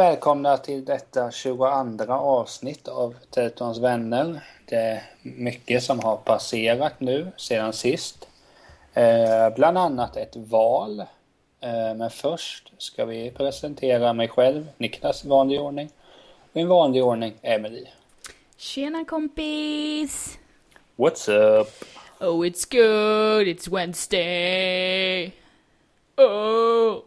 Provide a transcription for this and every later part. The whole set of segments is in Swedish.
välkomna till detta 22 avsnitt av Teletons vänner. Det är mycket som har passerat nu sedan sist. Eh, bland annat ett val. Eh, men först ska vi presentera mig själv, Niklas i vanlig ordning. Och i vanlig ordning, Emily. Tjena kompis! What's up? Oh it's good, it's Wednesday! Oh!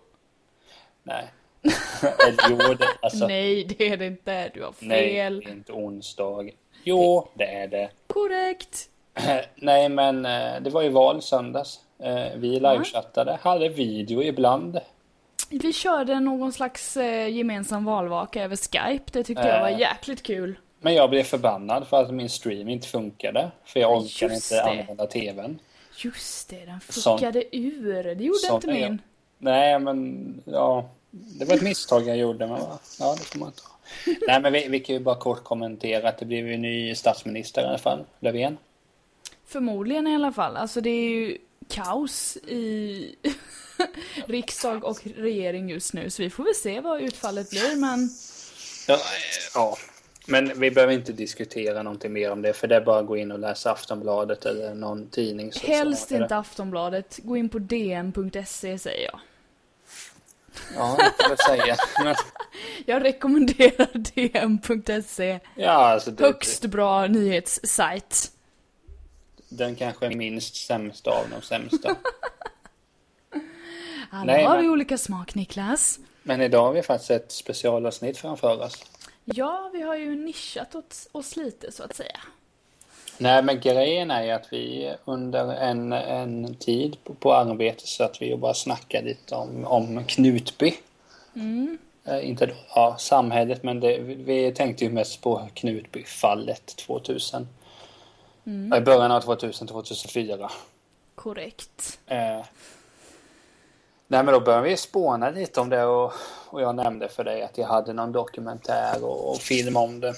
Nej. Jo, det, alltså, Nej, det är det inte. Du har nej, fel. det är inte onsdag. Jo, det är det. Korrekt. Nej, men eh, det var ju val söndags. Eh, Vi livechattade, hade video ibland. Vi körde någon slags eh, gemensam valvaka över Skype. Det tyckte jag var jäkligt kul. Men jag blev förbannad för att min stream inte funkade. För jag orkade inte det. använda tvn. Just det, den fuckade ur. Det gjorde inte är jag. min. Nej, men ja. Det var ett misstag jag gjorde, men ja, det får man ta. Nej, men vi, vi kan ju bara kort kommentera att det blev ju ny statsminister i alla fall, Löfven. Förmodligen i alla fall. Alltså det är ju kaos i riksdag och regering just nu. Så vi får väl se vad utfallet blir. Men Ja, eh, ja, men vi behöver inte diskutera någonting mer om det, för det är bara att gå in och läsa Aftonbladet eller någon tidning. Så, helst så, inte Aftonbladet. Gå in på dn.se säger jag. Ja, det kan jag säga. Men, Jag rekommenderar dn.se. ja, alltså det, Högst bra nyhetssajt. den kanske är minst sämsta av de sämsta. Alla Nej, har men- ju olika smak Niklas. Men idag har vi faktiskt ett specialavsnitt framför oss. Ja, vi har ju nischat oss lite så att säga. Nej, men grejen är ju att vi under en, en tid på, på arbete så att vi bara snackade lite om, om Knutby. Eh, inte då, ja, samhället, men det, vi, vi tänkte ju mest på Knutbyfallet 2000. I början av 2000, 2004. Korrekt. Eh, nej men då började vi spåna lite om det och, och jag nämnde för dig att jag hade någon dokumentär och, och film om det.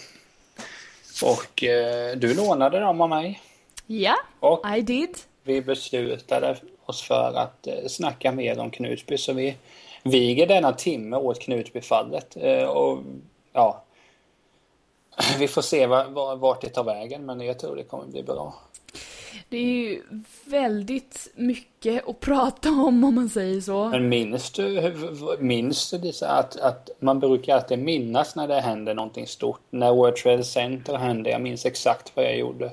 Och eh, du lånade dem av mig. Ja, Och I did. vi beslutade oss för att eh, snacka mer om Knutby så vi viger denna timme åt Knutbyfallet. Eh, och ja, vi får se va- va- vart det tar vägen men jag tror det kommer bli bra. Det är ju väldigt mycket att prata om om man säger så. Men minns du, minns du Lisa, att, att man brukar alltid minnas när det händer någonting stort? När World Trade Center hände, jag minns exakt vad jag gjorde.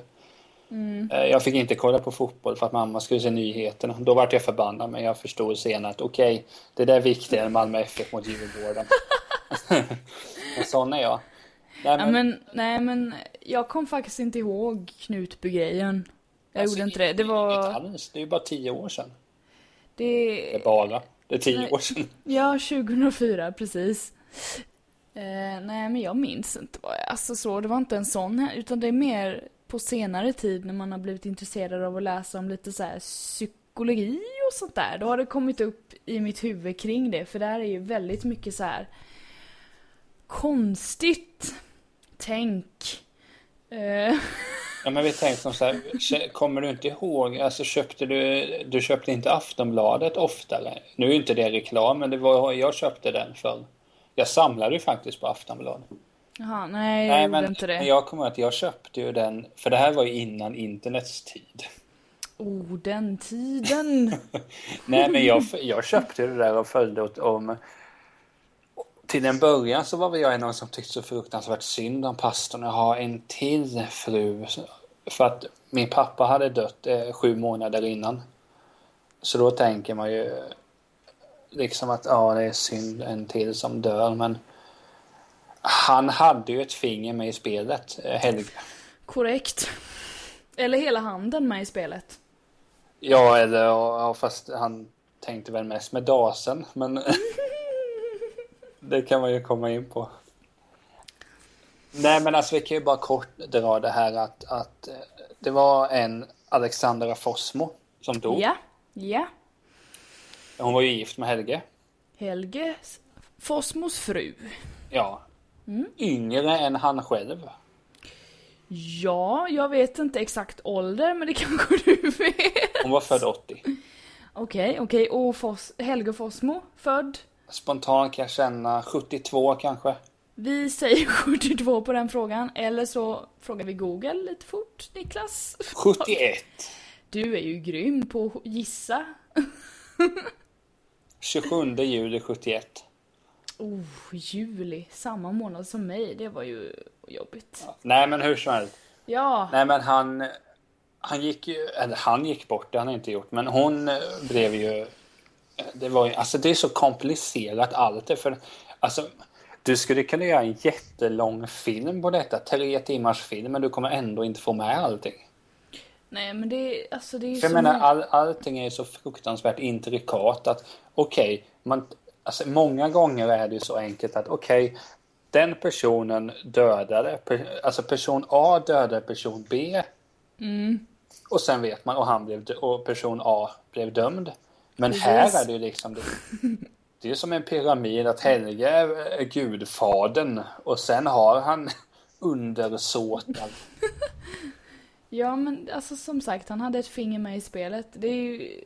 Eh, Jag fick inte kolla på fotboll för att mamma skulle se nyheterna. Då vart jag förbannad men jag förstod senare att okej, det där är viktigare än Malmö FF mot Djurgården. men sån är jag. Nej, Ja, men, nej men jag kom faktiskt inte ihåg Knutby-grejen. Jag alltså, gjorde inte det. Det var... alls. Det är ju bara tio år sedan. Det Det... är bara. Det är tio Nej. år sedan. Ja, 2004 precis. Eh, nej men jag minns inte vad jag... Alltså så, det var inte en sån här, utan det är mer på senare tid när man har blivit intresserad av att läsa om lite så här psykologi och sånt där. Då har det kommit upp i mitt huvud kring det, för där är ju väldigt mycket så här konstigt tänk. Eh, Ja men vi tänkte så här, kommer du inte ihåg, alltså köpte du, du köpte inte Aftonbladet oftare? Nu är inte det reklam, men det var, jag köpte den för jag samlade ju faktiskt på Aftonbladet. Jaha, nej jag Nej gjorde men inte det. men jag kommer att jag köpte ju den, för det här var ju innan internets tid. Oh, den tiden. Nej men jag, jag köpte det där och följde åt om till en början så var väl jag en av dem som tyckte så fruktansvärt synd om pastorn. Jag har en till fru. För att min pappa hade dött eh, sju månader innan. Så då tänker man ju liksom att ja, det är synd en till som dör. Men han hade ju ett finger med i spelet, eh, Helge. Korrekt. Eller hela handen med i spelet. Ja, eller ja, fast han tänkte väl mest med dasen. Men det kan man ju komma in på. Nej, men alltså vi kan ju bara kort dra det här att, att eh, det var en Alexandra Fossmo som dog. Ja, ja. Hon var ju gift med Helge. Helge Fossmos fru. Ja. Mm. Yngre än han själv. Ja, jag vet inte exakt ålder, men det kanske du vet. Hon var född 80. Okej, okej. Och Foss, Helge Fossmo, född Spontant kan jag känna 72 kanske. Vi säger 72 på den frågan, eller så frågar vi Google lite fort. Niklas? 71. Du är ju grym på att gissa. 27 juli 71. Oh, juli. Samma månad som mig. Det var ju jobbigt. Nej men hur som helst. Ja, Nej men han, han gick ju, eller han gick bort, det har han inte gjort, men hon eh, blev ju, det var ju, alltså det är så komplicerat allt det, för alltså du skulle kunna göra en jättelång film på detta, tre timmars film, men du kommer ändå inte få med allting. nej men det, alltså det är ju För jag menar, all, allting är ju så fruktansvärt intrikat att okej, man, alltså många gånger är det ju så enkelt att okej, den personen dödade, per, alltså person A dödade person B. Mm. Och sen vet man, och han blev, och person A blev dömd. Men Precis. här är det ju liksom, det, det är som en pyramid att Helge är, är gudfadern och sen har han undersåtar. Ja men alltså som sagt, han hade ett finger med i spelet. Det är ju...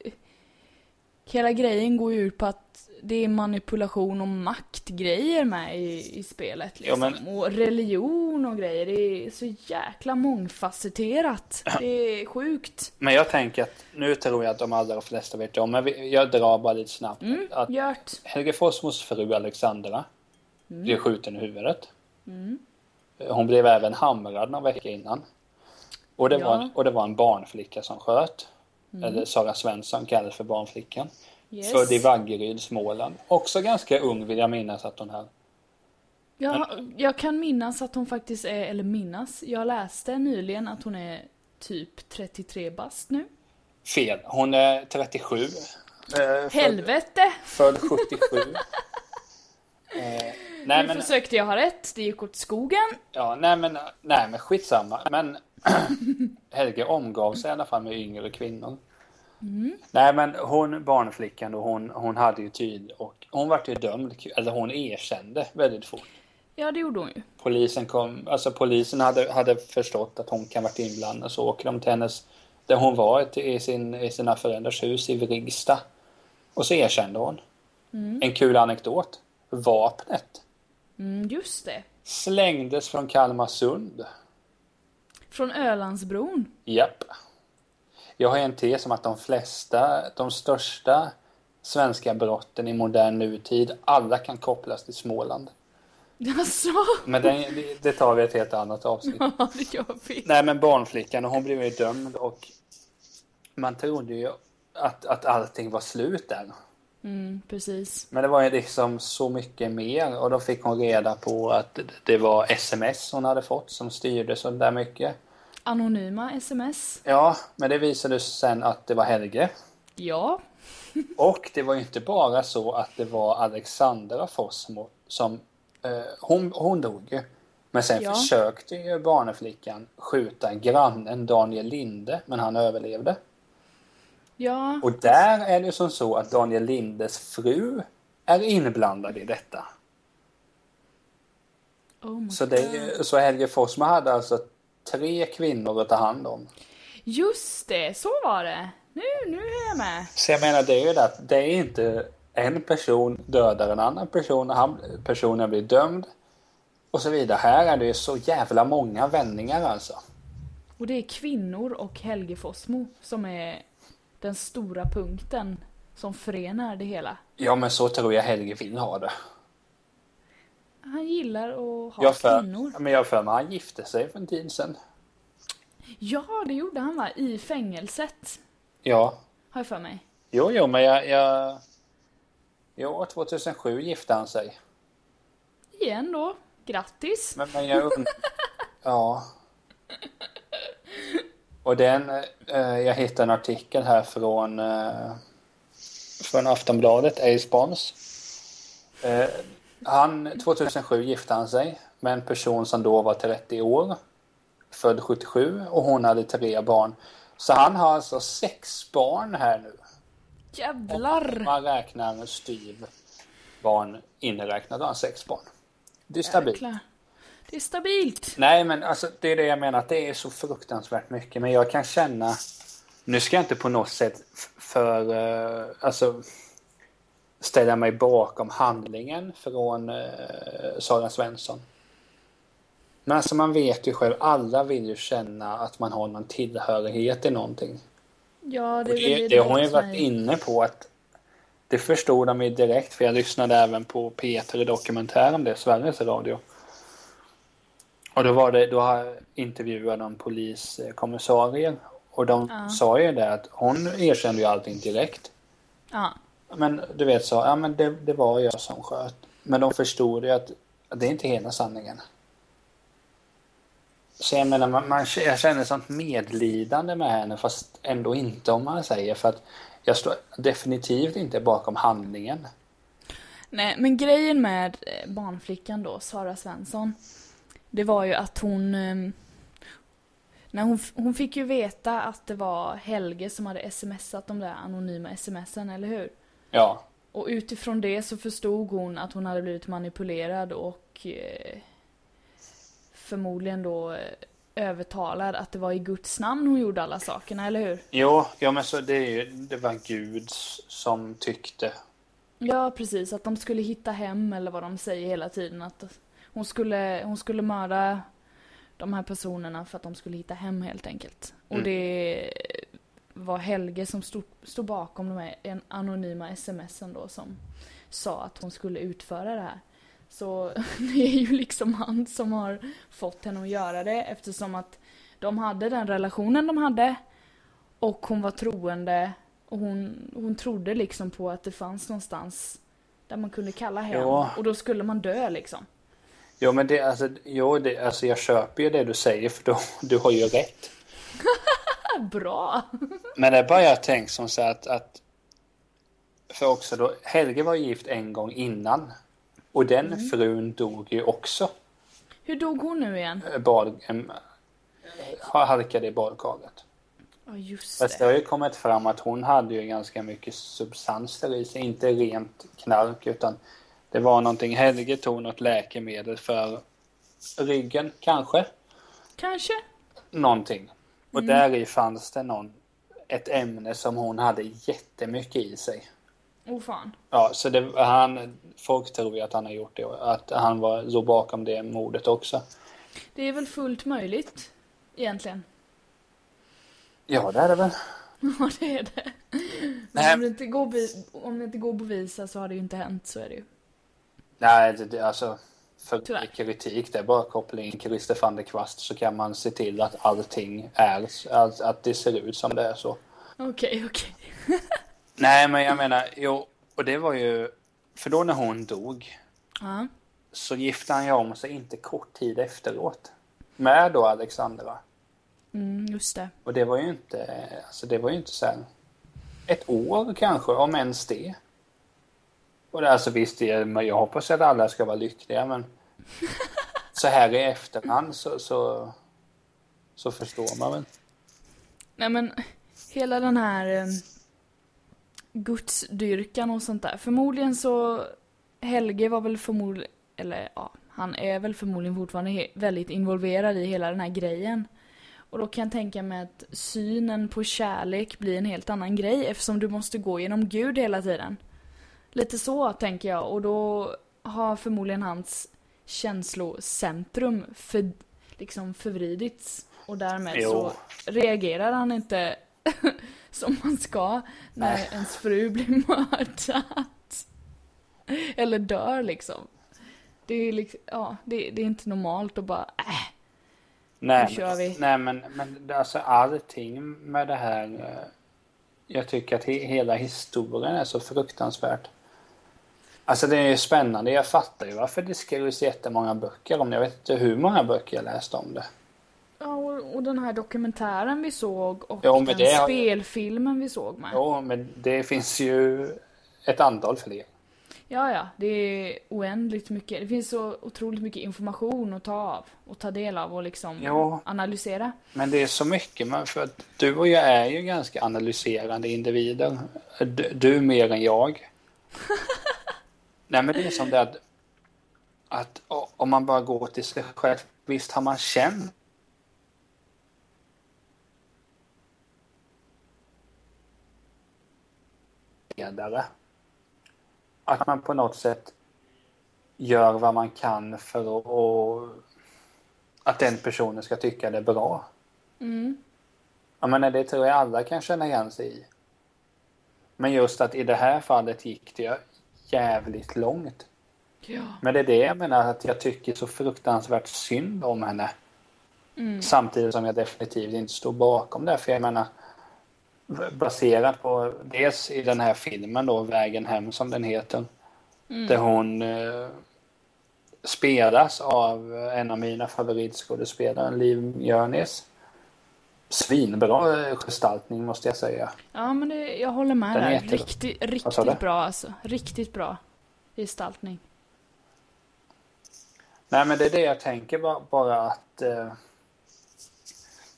Hela grejen går ju ut på att det är manipulation och maktgrejer med i, i spelet. Ja, Liksom. men- Och religion och grejer. Det är så jäkla mångfacetterat. Det är sjukt. Men jag tänker att, nu tror jag att de allra flesta vet om, men jag drar bara lite snabbt. Mm, Att Gjort. Helge Fossmos fru Alexandra Mm. blev skjuten i huvudet. Hon blev även hamrad några veckor innan. Och det, Ja. var, och det var en barnflicka som sköt. Eller Sara Svensson kallades för barnflickan. Yes. Född i Vaggeryd, Småland. Också ganska ung vill jag minnas att hon här. Jag, jag kan minnas att hon faktiskt är, eller minnas, jag läste nyligen att hon är typ 33 bast nu. Fel. Hon är 37. Eh, född, Helvete! född 77. eh, nej, nu men, försökte jag ha rätt, det gick åt skogen. ja, nej, men, nej men skitsamma. Men Helge omgav sig i alla fall med yngre kvinnor. Nej men hon, barnflickan då, hon, hon hade ju tid och hon vart ju dömd, eller hon erkände väldigt fort. Ja, det gjorde hon ju. Polisen kom, alltså polisen hade, hade förstått att hon kan varit inblandad så åker de till hennes, där hon var i, sin, i sina föräldrars hus i Vrigstad. Och så erkände hon. En kul anekdot. Vapnet Mm, just det. slängdes från Kalmarsund. Från Ölandsbron. Japp. Jag har en tes om att de flesta, de största svenska brotten i modern nutid, alla kan kopplas till Småland. Alltså, Men den, det- tar vi ett helt annat avsnitt. ja det gör vi. Nej men barnflickan, och hon blev ju dömd och man trodde ju att, att allting var slut där. Mm, precis. Men det var ju liksom så mycket mer och då fick hon reda på att det var sms hon hade fått som styrde så där mycket. Anonyma sms. Ja, men det visade sig sen att det var Helge. Ja. Och det var ju inte bara så att det var Alexandra Fossmo som... Eh, hon, hon dog ju. Men sen Ja. försökte ju barnflickan skjuta grannen Daniel Linde, men han överlevde. Ja. Och där är det ju som så att Daniel Lindes fru är inblandad i detta. Oh Så, det, så Helge Fossmo hade alltså tre kvinnor att ta hand om. Just det, så var det. Nu, nu är jag med. Så jag menar det är ju det att det är inte en person dödar en annan person och han, personen blir dömd. Och så vidare. Här är det ju så jävla många vändningar alltså. Och det är kvinnor och Helge Fossmo som är den stora punkten som förenar det hela. Ja men så tror jag Helge vill ha det. Han gillar att ha Jag för, kvinnor. men jag för mig han gifte sig för en tid sedan. Ja, det gjorde han va? I fängelset. Ja. Har jag för mig. Jo, jo, men jag... jag jo, 2007 gifte han sig. Igen då. Grattis. Men, men jag und- Ja. Och den... Eh, jag hittade en artikel här från... Eh, från Aftonbladet, A-spons. Eh, han, 2007 gifte han sig med en person som då var 30 år. Född 77 och hon hade tre barn. Så han har alltså sex barn här nu. Jävlar. man räknar styv barn inräknat har han sex barn. Det är stabilt. Jäklar. Det är stabilt. Nej men alltså det är det jag menar att det är så fruktansvärt mycket men jag kan känna Nu ska jag inte på något sätt för uh, alltså ställa mig bakom handlingen från eh, Sara Svensson. Men alltså man vet ju själv, alla vill ju känna att man har någon tillhörighet i någonting. Ja, det, Och det, väl det har ju som varit inne på att det förstod de ju direkt för jag lyssnade även på Peter i dokumentär om det, Sveriges Radio. Och då var det, då intervjuade de poliskommissarier och de Ja. sa ju det att hon erkände ju allting direkt. Ja, men du vet så, ja men det, det var jag som sköt. Men de förstod ju att, det är inte hela sanningen. Så jag menar, man, man, jag känner sånt medlidande med henne fast ändå inte om man säger för att jag står definitivt inte bakom handlingen. Nej, men grejen med eh, barnflickan då, Sara Svensson, det var ju att hon... Ehm, när hon, hon fick ju veta att det var Helge som hade smsat de där anonyma smsen, eller hur? Ja, Och utifrån det så förstod hon att hon hade blivit manipulerad och eh, förmodligen då eh, övertalad att det var i Guds namn hon gjorde alla sakerna, eller hur? jo, ja men så det är ju, det var Gud som tyckte. Ja, precis. Att de skulle hitta hem eller vad de säger hela tiden. Att hon skulle, hon skulle mörda de här personerna för att de skulle hitta hem helt enkelt. Och Mm. det var Helge som stod, stod bakom de här en anonyma smsen då som sa att hon skulle utföra det här. Så det är ju liksom han som har fått henne att göra det eftersom att de hade den relationen de hade och hon var troende och hon, hon trodde liksom på att det fanns någonstans där man kunde kalla hem Ja. och då skulle man dö liksom. Jo men det, alltså, jo, det, alltså jag köper ju det du säger för då, du har ju rätt. Ah, bra! Men det är bara jag tänkt som så att, att för också då, Helge var gift en gång innan. Och den Mm. frun dog ju också. Hur dog hon nu igen? eh, Bad, eh, halkade i badkaret. Ja just Fast det det. har ju kommit fram att hon hade ju ganska mycket substanser i sig. Inte rent knark utan det var någonting. Helge tog något läkemedel för ryggen kanske. Kanske? Någonting. Och Mm. där i fanns det någon, ett ämne som hon hade jättemycket i sig. Oh fan. Ja, så det, han, folk tror ju att han har gjort det att han var, låg bakom det mordet också. Det är väl fullt möjligt egentligen. Ja, det är det väl. Ja det är det. Men Nej. om det, inte går, om det inte går att bevisa så har det ju inte hänt, så är det ju. Nej, det, det, alltså för Tyvärr. kritik, det är bara att koppla in Christer van der Kvast så kan man se till att allting är, att, att det ser ut som det är så. Okej, okej. Nej, men jag menar, jo, och det var ju, för då när hon dog Ja. så gifte han ju om sig inte kort tid efteråt. Med då Alexandra. Mm, just det. Och det var ju inte, alltså det var ju inte så här ett år kanske, om ens det. Och det, alltså visst, jag hoppas att alla ska vara lyckliga men så här i efterhand så, så, så förstår man väl. Nej men, hela den här eh, gudsdyrkan och sånt där. Förmodligen så, Helge var väl förmodligen, eller ja, han är väl förmodligen fortfarande väldigt involverad i hela den här grejen. Och då kan jag tänka mig att synen på kärlek blir en helt annan grej eftersom du måste gå genom Gud hela tiden. Lite så tänker jag och då har förmodligen hans känslocentrum för, liksom förvridits. Och därmed Jo. så reagerar han inte som man ska när Nej. ens fru blir mördad. Eller dör liksom. Det är liksom, ja, det, det är inte normalt att bara, äh, Nej, Nu kör vi. nej men, men alltså allting med det här. eh, Jag tycker att he, hela historien är så fruktansvärt. Alltså det är ju spännande. Jag fattar ju varför det skrivs jättemånga böcker om det. Jag vet inte hur många böcker jag läst om det. Ja, och, och den här dokumentären vi såg och men den det spelfilmen vi såg med. Jo, men det finns ju ett antal fler. Ja, ja, det är oändligt mycket. Det finns så otroligt mycket information att ta av och ta del av och liksom Jo. analysera. Men det är så mycket, men för att du och jag är ju ganska analyserande individer. Du, du mer än jag. Nej men det är som det att, att om man bara går till sig själv, visst har man känt ledare. att man på något sätt gör vad man kan för att, och, att den personen ska tycka det är bra. Mm. Jag menar, det tror jag alla kan känna igen sig i. Men just att i det här fallet gick det jävligt långt. Ja. Men det är det jag menar att jag tycker så fruktansvärt synd om henne. Mm. Samtidigt som jag definitivt inte står bakom det. För jag menar, baserat på dels i den här filmen då, Vägen hem som den heter. Mm. Där hon eh, spelas av en av mina favoritskådespelare, Liv Mjörnes. Svinbra eh, gestaltning måste jag säga. Ja, men det, jag håller med Den är där. Riktigt, riktigt bra alltså. Riktigt bra gestaltning. Nej men det är det jag tänker bara, bara att... Eh,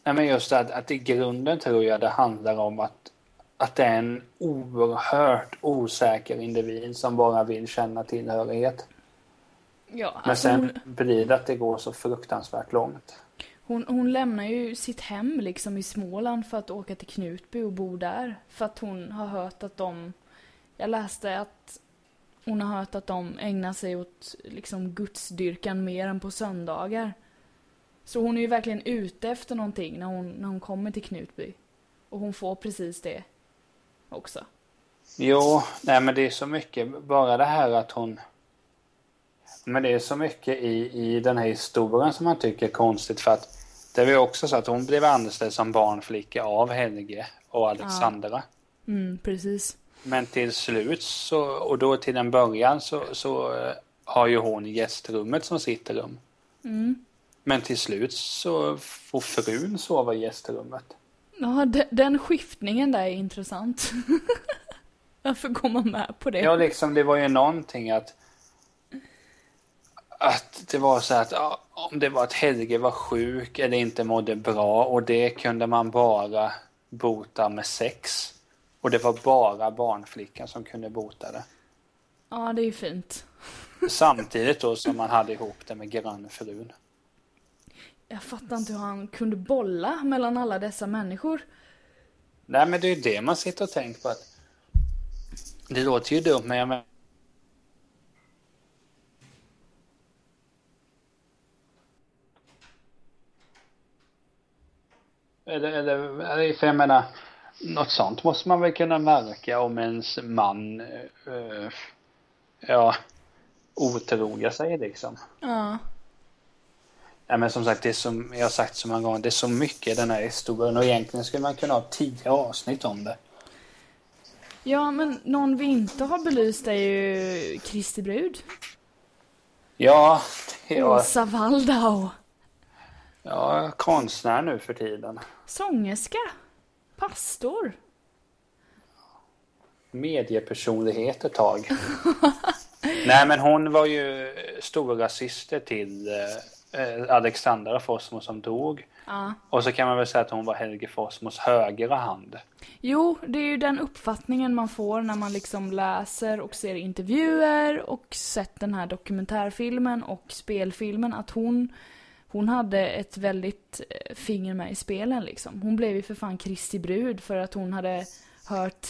nej men just att, att i grunden tror jag det handlar om att, att det är en oerhört osäker individ som bara vill känna tillhörighet. Ja, Men alltså sen hon, blir det att det går så fruktansvärt långt hon, hon lämnar ju sitt hem liksom i Småland för att åka till Knutby och bo där. För att hon har hört att de... Jag läste att hon har hört att de ägnar sig åt liksom gudsdyrkan mer än på söndagar. Så hon är ju verkligen ute efter någonting när hon, när hon kommer till Knutby. Och hon får precis det också. Jo, nej men det är så mycket, bara det här att hon... Men det är så mycket i, i den här historien som man tycker är konstigt för att det var ju också så att hon blev anställd som barnflicka av Helge och Alexandra. Mm, precis. Men till slut så, och då till en början så, så eh, har ju hon gästrummet som sitt rum. Mm. Men till slut så får frun sova i gästrummet. Ja, de, den skiftningen där är intressant. Varför går man med på det? Ja, liksom det var ju någonting att att det var så att om det var att Helge var sjuk eller inte mådde bra och det kunde man bara bota med sex. Och det var bara barnflickan som kunde bota det. Ja, det är ju fint. Samtidigt då som man hade ihop det med grannfrun. Jag fattar inte hur han kunde bolla mellan alla dessa människor. Nej men det är ju det man sitter och tänker på att det låter ju dumt men jag Eller, eller, för jag menar, något sånt måste man väl kunna märka om ens man, eh, ja, otrogar sig liksom. Ja. Ja, men som sagt, det är som jag har sagt så många gånger, det är så mycket i den här historien och egentligen skulle man kunna ha tio avsnitt om det. Ja, men någon vi inte har belyst är ju Kristi brud. Ja, jag, Åsa Waldau. är konstnär nu för tiden. Sångerska. Pastor. Mediepersonlighet ett tag. Nej, men hon var ju stora syster till eh, Alexandra Forsmo som dog. Ja. Och så kan man väl säga att hon var Helge Forsmos högra hand. Jo, det är ju den uppfattningen man får när man liksom läser och ser intervjuer och sett den här dokumentärfilmen och spelfilmen att hon hon hade ett väldigt eh, finger med i spelen liksom. Hon blev ju för fan Kristi brud för att hon hade hört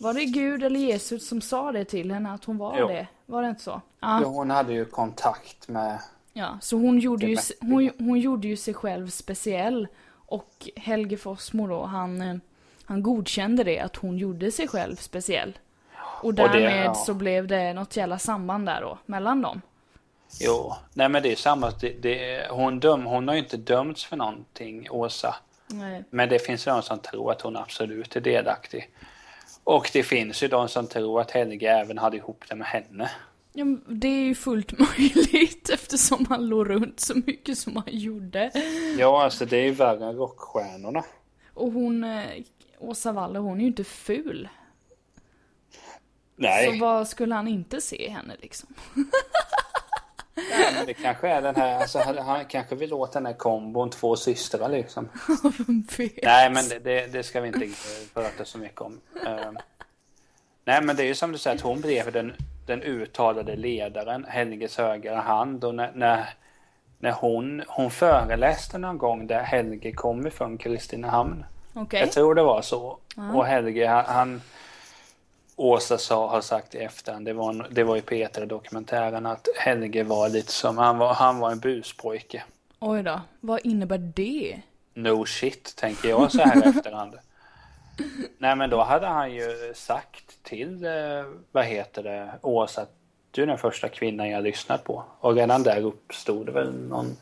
Var det Gud eller Jesus som sa det till henne att hon var Jo. det? Var det inte så? Ja. Jo, hon hade ju kontakt med... Ja, så hon gjorde, Det ju, hon, hon gjorde ju sig själv speciell. Och Helge Fossmo då, han, eh, han godkände det, att hon gjorde sig själv speciell. Och det- därmed ja. så blev det något jävla samband där då, mellan dem. Jo, nej men det är samma. Det, det, hon, döm, hon har ju inte dömts för någonting, Åsa. Nej. Men det finns de som tror att hon absolut är delaktig. Och det finns ju de som tror att Helge även hade ihop det med henne. Ja, det är ju fullt möjligt eftersom han låg runt så mycket som han gjorde. Ja, alltså det är ju värre än rockstjärnorna. Och hon, eh, Åsa Waller, hon är ju inte ful. Nej, Så vad skulle han inte se i henne liksom? men det kanske är den här, alltså han, kanske vill åt den här kombon, två systrar liksom. Nej, men det, det, det ska vi inte prata så mycket om. Ehm, nej, men det är ju som du säger att hon blev den, den uttalade ledaren, Helges högra hand. Och när, när, när hon, hon föreläste någon gång där Helge kom ifrån Kristinehamn. Okej. Jag tror det var så. Och Helge, han, han, Åsa sa, har sagt i efterhand, det var, en, det var i Peter-dokumentären, att Helge var lite som, han var, han var en buspojke. Oj då, vad innebär det? No shit, tänker jag så här i efterhand. Nej men då hade han ju sagt till, eh, vad heter det, Åsa att du är den första kvinnan jag lyssnat på. Och redan där uppstod det väl någon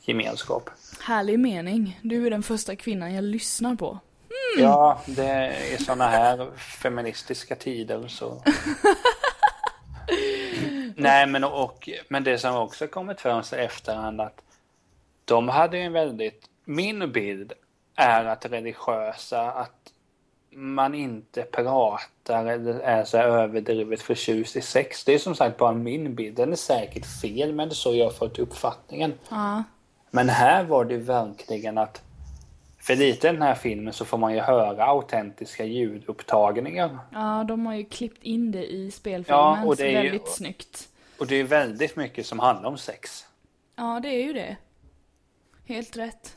gemenskap. Härlig mening. Du är den första kvinnan jag lyssnar på. Ja, det är sådana här feministiska tider så... Nej men och, men det som också kommit fram i efterhand att de hade en väldigt, min bild är att religiösa, att man inte pratar eller är så överdrivet förtjust i sex. Det är som sagt bara min bild. Den är säkert fel men det är så jag har fått uppfattningen. Ja. Men här var det verkligen att för lite i den här filmen så får man ju höra autentiska ljudupptagningar. Ja, de har ju klippt in det i spelfilmen. Ja, och det är ju- väldigt snyggt. Och det är väldigt mycket som handlar om sex. Ja, det är ju det. Helt rätt.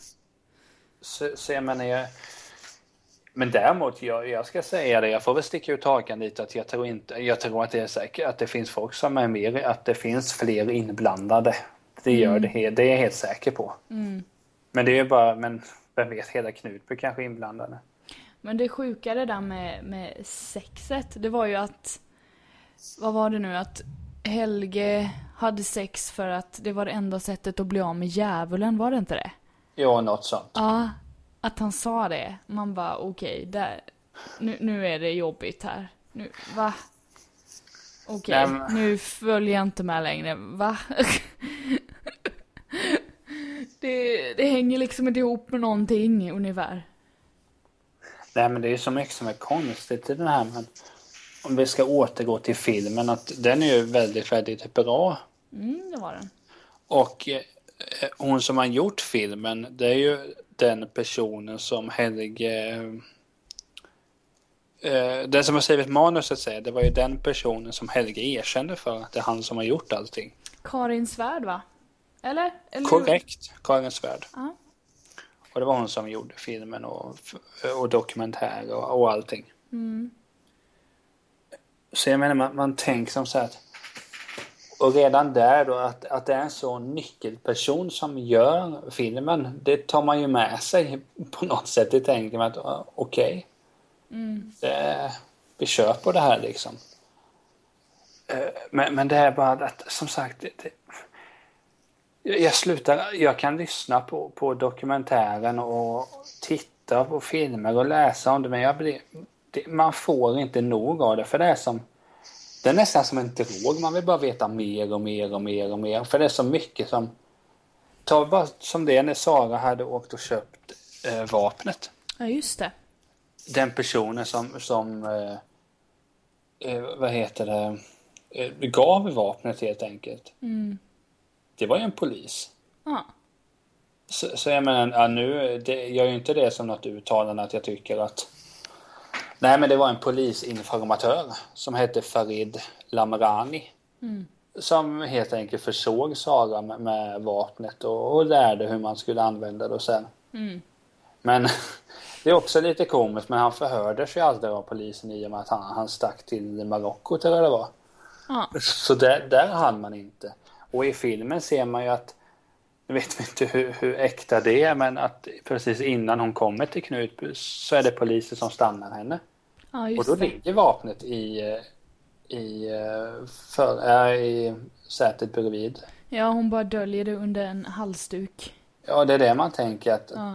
Så, så jag menar, jag... Men däremot, jag, jag ska säga det, jag får väl sticka ut hakan lite att jag tror inte, jag tror att det är säkert att det finns folk som är mer, att det finns fler inblandade. Det gör det, he- det är jag helt säker på. Men det är ju bara, men vem vet, hela Knutby kanske inblandade. Men det sjuka det där med, med sexet, det var ju att... Vad var det nu? Att Helge hade sex för att det var det enda sättet att bli av med djävulen, var det inte det? Ja, något sånt. Ja, att han sa det. Man bara okej, där... Nu, nu är det jobbigt här. Nu, va? Okej, men- nu följer jag inte med längre. Va? det, det hänger liksom inte ihop med någonting ungefär. Nej, men det är ju så mycket som är konstigt i den här. Men om vi ska återgå till filmen, att den är ju väldigt, väldigt bra. Mm, det var den. Och eh, hon som har gjort filmen, det är ju den personen som Helge... Eh, den som har skrivit manuset säger, det var ju den personen som Helge erkände för att det är han som har gjort allting. Karin Svärd va? Eller? Eller Korrekt, Karin Svärd. Ja. Och det var hon som gjorde filmen och, och dokumentär och, och allting. Så jag menar, man, man tänker som så här att och redan där då att, att det är en sån nyckelperson som gör filmen, det tar man ju med sig på något sätt. Det tänker man att ah, okej, det- vi kör på det här liksom. Eh, Men, men det är bara att som sagt, det, jag slutar, jag kan lyssna på, på dokumentären och titta på filmer och läsa om det men jag blir, det, man får inte nog av det för det är som det är nästan som en drog, man vill bara veta mer och mer och mer och mer för det är så mycket som Ta bara som det när Sara hade åkt och köpt eh, vapnet. Ja, just det. Den personen som, som eh, eh, vad heter det, eh, gav vapnet helt enkelt. Det var ju en polis. Ja. Så, så jag menar, ja, nu, det, jag gör ju inte det som något uttalande att jag tycker att... Nej, men det var en polisinformatör som hette Farid Lamrani. Som helt enkelt försåg Sara med, med vapnet och, och lärde hur man skulle använda det och sen. Men det är också lite komiskt, men han förhördes ju aldrig av polisen i och med att han, han stack till Marocko tror jag det var. Ja. Så där, där hann man inte. Och i filmen ser man ju att, jag vet inte hur, hur äkta det är, men att precis innan hon kommer till Knutby så är det poliser som stannar henne. Ja, Och då det. ligger vapnet i, i, för, äh, i sätet bredvid. Ja, hon bara döljer det under en halsduk. Ja, det är det man tänker att Ja.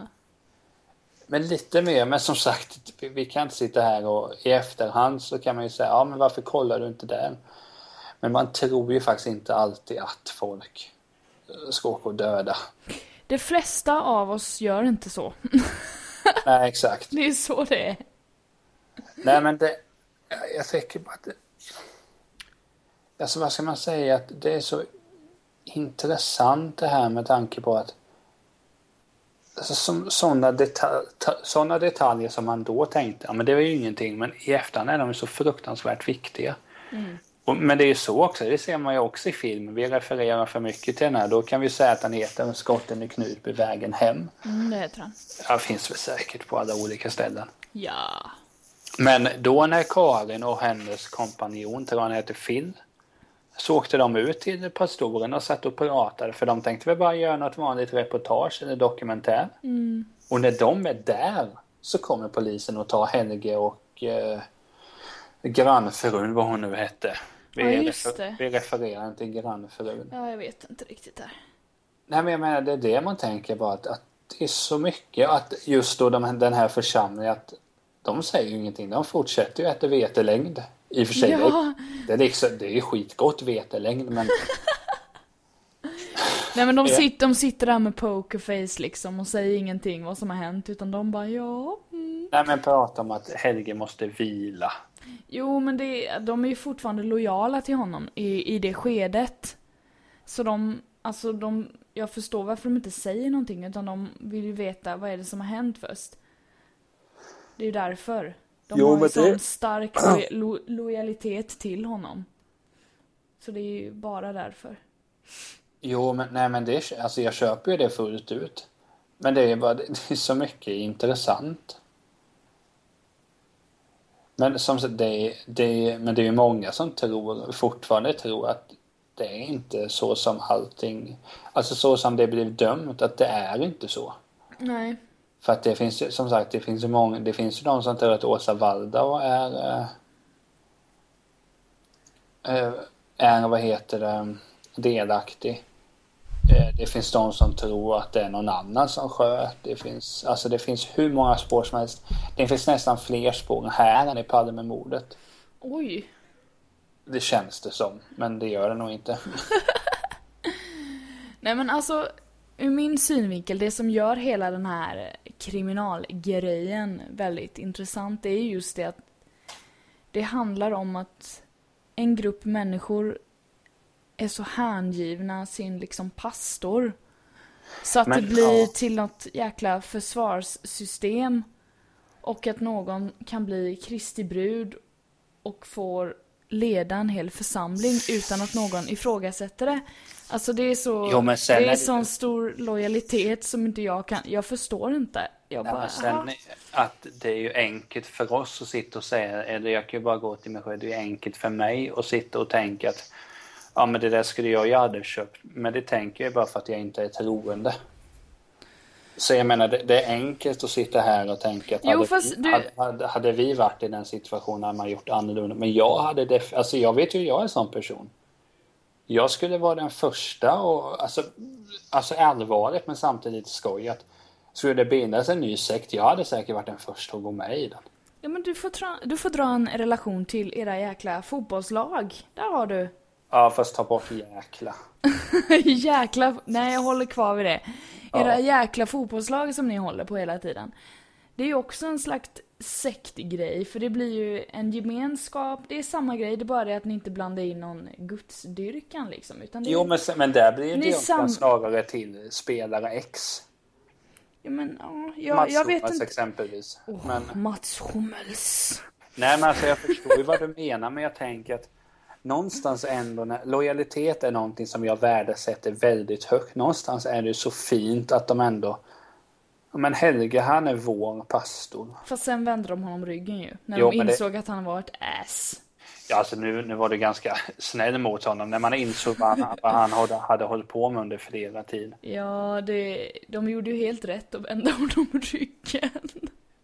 Men lite mer, men som sagt, vi, vi kan inte sitta här och i efterhand så kan man ju säga, ja men varför kollar du inte där? Men man tror ju faktiskt inte alltid att folk ska åka och döda. De flesta av oss gör inte så. Nej, exakt. Det är så det är. Nej, men det, jag- tycker bara att det, alltså vad ska man säga, att det är så intressant det här med tanke på att alltså, som, sådana, deta- ta- sådana detaljer som man då tänkte, ja men det var ju ingenting, men i efterhand är de så fruktansvärt viktiga. Och, men det är ju så också, det ser man ju också i filmen. Vi refererar för mycket till den här. Då kan vi säga att den heter Skotten i Knutby, vägen hem. Mm, det heter han. Ja, finns väl säkert på alla olika ställen. Ja. Men då när Karin och hennes kompanjon, tror han heter Phil, så åkte de ut till pastoren och satt och pratade för de tänkte väl bara göra något vanligt reportage eller dokumentär. Mm. Och när de är där så kommer polisen och tar Helge och eh, grannfrun, vad hon nu hette. Vi, Ja, just refer- vi refererar inte grannfrun. Ja, jag vet inte riktigt där. Nej men jag menar det är det man tänker bara att, att det är så mycket att just då de, den här församlingen att de säger ju ingenting. De fortsätter ju äta vetelängd. I och för sig, Ja. det, är liksom, det är skitgott vetelängd men Nej men de, sitter, de sitter där med pokerface liksom och säger ingenting vad som har hänt utan de bara ja. Mm. Nej men prata om att Helge måste vila. Jo men det, de är ju fortfarande lojala till honom i, i det skedet. Så de, alltså de, jag förstår varför de inte säger någonting utan de vill ju veta vad är det som har hänt först. Det är ju därför. De Jo, har ju sån det- stark lo, lo, lojalitet till honom. Så det är ju bara därför. Jo men nej men det, alltså jag köper ju det fullt ut. Men det är bara, det är så mycket intressant. Men som sagt, det är, det är, men det är ju många som tror, fortfarande tror att det är inte så som allting, alltså så som det blev dömt, att det är inte så. Nej. För att det finns ju, som sagt, det finns ju många, det finns ju de som tror att Åsa Waldau är, eh, eh, är, vad heter det, delaktig. Eh, Det finns de som tror att det är någon annan som sköt. Det finns, alltså det finns hur många spår som helst. Det finns nästan fler spår här än i Palmemordet. Oj. Det känns det som, men det gör det nog inte. Nej men alltså, ur min synvinkel, det som gör hela den här kriminalgrejen väldigt intressant, det är just det att det handlar om att en grupp människor är så hängivna sin liksom pastor. Så att Men, det blir ja. till något jäkla försvarssystem. Och att någon kan bli Kristi brud och får leda en hel församling utan att någon ifrågasätter det. Alltså det är så, Jo, det är är det- sån stor lojalitet som inte jag kan, jag förstår inte. Jag Nej, bara, sen att det är ju enkelt för oss att sitta och säga, eller jag kan ju bara gå till mig själv, det är enkelt för mig att sitta och tänka att ja men det där skulle jag ju aldrig köpt. Men det tänker jag bara för att jag inte är troende. Så jag menar, det, det är enkelt att sitta här och tänka att Jo, hade, du- hade, hade, hade vi varit i den situationen hade man gjort annorlunda. Men jag hade def- alltså jag vet ju jag är en sån person. Jag skulle vara den första och alltså, alltså allvarligt men samtidigt lite skoj att skulle det bildas en ny sekt, jag hade säkert varit den första att gå med i den. Ja men du får, du får dra en relation till era jäkla fotbollslag. Där har du. Ja fast ta bort jäkla. jäkla, nej jag håller kvar vid det. Era Ja. jäkla fotbollslag som ni håller på hela tiden. Det är ju också en slags sektgrej, för det blir ju en gemenskap, det är samma grej, det är bara det att ni inte blandar in någon gudsdyrkan liksom. Utan det är, Jo men, men där blir det sam- snarare till spelare X. ja, men, ja, jag, Mats jag vet Hummels inte. exempelvis. Åh, Men, Mats Hummels. nej men alltså jag förstår ju vad du menar men jag tänker att någonstans ändå när lojalitet är någonting som jag värdesätter väldigt högt. Någonstans är det så fint att de ändå men Helge han är vår pastor. Fast sen vände de honom ryggen ju. När Jo, de men det- insåg att han var ett ass. Ja, alltså nu, nu var det ganska snäll mot honom när man insåg vad han, vad han hade, hade hållit på med under flera tid. Ja, det, de gjorde ju helt rätt att vända honom ryggen.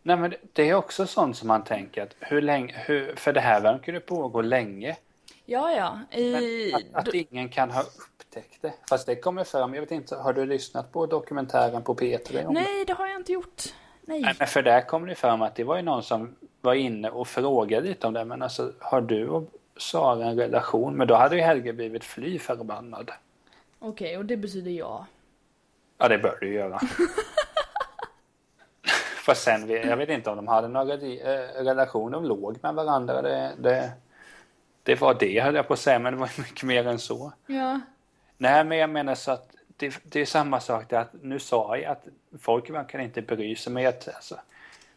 Nej men det- det är också sånt som man tänker att hur länge, hur, för det här verkar ju pågå länge. Ja, ja. I, att, att ingen kan ha upptäckt det. Fast det kommer fram, jag vet inte, har du lyssnat på dokumentären på P3? om det? nej, det har jag inte gjort. Nej. Nej, men för där kom det fram att det var ju någon som var inne och frågade lite om det. Men alltså, har du och Sara en relation? Men då hade ju Helge blivit fly förbannad. Okej, och det betyder ja. Ja, det bör du göra. Fast sen, jag vet inte om de hade någon eh, relation, de låg med varandra. Det, det, det var det höll jag på att säga, men det var mycket mer än så. Ja. Nej, men jag menar så att det, det är samma sak där att nu sa jag att folk verkar inte bry sig, jag, alltså,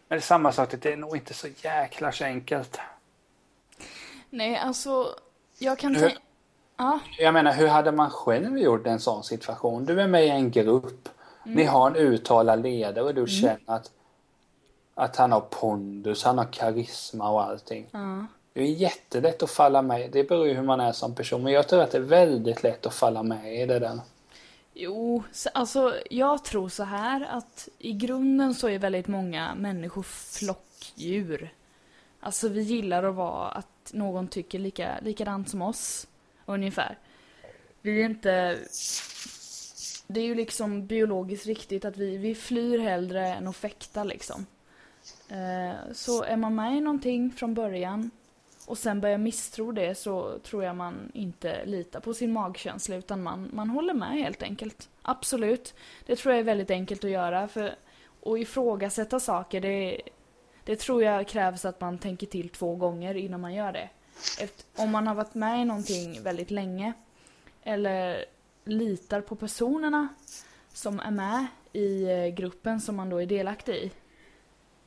men det är samma sak att det är nog inte så jäkla så enkelt. Nej, alltså, jag kan tänka... Ja, Jag menar, hur hade man själv gjort en sån situation? Du är med i en grupp, ni har en uttalad ledare och du känner att att han har pondus, han har karisma och allting. Ja. Det är jättelätt att falla med. Det beror ju hur man är som person. Men jag tror att det är väldigt lätt att falla med i det där. Jo, alltså jag tror så här att i grunden så är väldigt många människor flockdjur. Alltså vi gillar att vara att någon tycker lika, likadant som oss, ungefär. Vi är inte... Det är ju liksom biologiskt riktigt att vi, vi flyr hellre än att fäkta liksom. Eh, så är man med i någonting från början och sen börjar misstro det så tror jag man inte litar på sin magkänsla utan man, man håller med helt enkelt. Absolut. Det tror jag är väldigt enkelt att göra för att ifrågasätta saker det, det tror jag krävs att man tänker till två gånger innan man gör det. Efter, om man har varit med i någonting väldigt länge eller litar på personerna som är med i eh, gruppen som man då är delaktig i.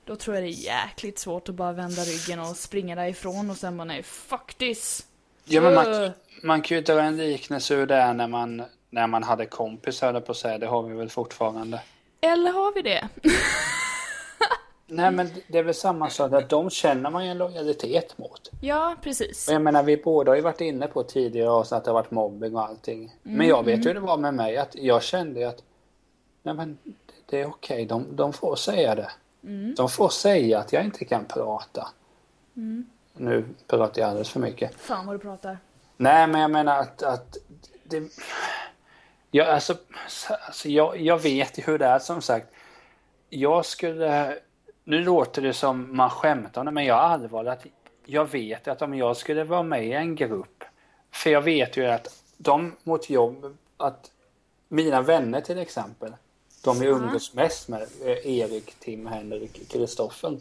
Då tror jag det är jäkligt svårt att bara vända ryggen och springa därifrån och sen bara nej, fuck this! Ja, men man, man kan ju dra en liknelse ur det när man, när man hade kompisar på att säga. Det har vi väl fortfarande. Eller har vi det? Nej, men det är väl samma sak att de känner man ju en lojalitet mot. Ja, precis. Och jag menar, vi båda har ju varit inne på tidigare avsnitt att det har varit mobbing och allting. Men jag vet ju hur det var med mig, att jag kände ju att nej men det är okej, de, de får säga det. De får säga att jag inte kan prata. Nu pratar jag alldeles för mycket. Fan vad du pratar. Nej, men jag menar att, att det... Ja, alltså, alltså jag, jag vet ju hur det är som sagt. Jag skulle... Nu låter det som man skämtar men jag är allvarlig att jag vet att om jag skulle vara med i en grupp, för jag vet ju att de mot jobb, att mina vänner till exempel, de jag umgås mest med, eh, Erik, Tim, Henrik, Kristoffer.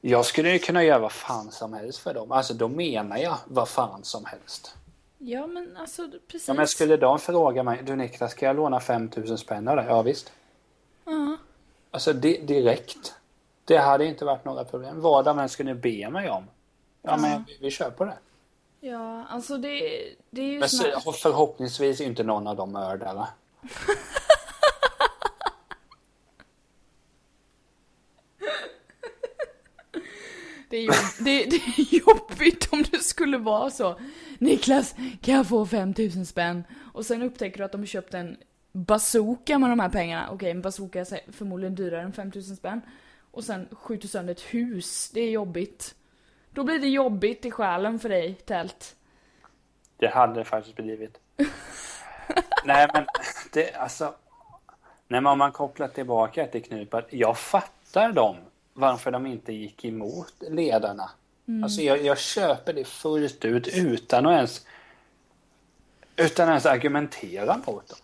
Jag skulle ju kunna göra vad fan som helst för dem. Alltså då menar jag vad fan som helst. Ja, men alltså precis. Ja, men skulle de fråga mig, du Niklas, ska jag låna 5000 spänn av dig? Ja visst. Ja. Alltså di direkt. Det hade inte varit några problem. Vad de än skulle be mig om. Ja, men vi, vi kör på det. Ja, alltså det, det är ju Men så, förhoppningsvis är inte någon av dem mördare. Det är, jobb... det, det är jobbigt om det skulle vara så. Niklas, kan jag få 5000 spänn? Och sen upptäcker du att de har köpt en bazooka med de här pengarna. Okej, en bazooka är förmodligen dyrare än 5000 spänn. Och sen skjuter sönder ett hus. Det är jobbigt. Då blir det jobbigt i själen för dig, Tält. Det hade det faktiskt blivit. Nej men det alltså. Nej men om man kopplar tillbaka till Knup. Jag fattar dem. Varför de inte gick emot ledarna. Alltså jag, jag köper det fullt ut utan att ens utan ens argumentera mot dem.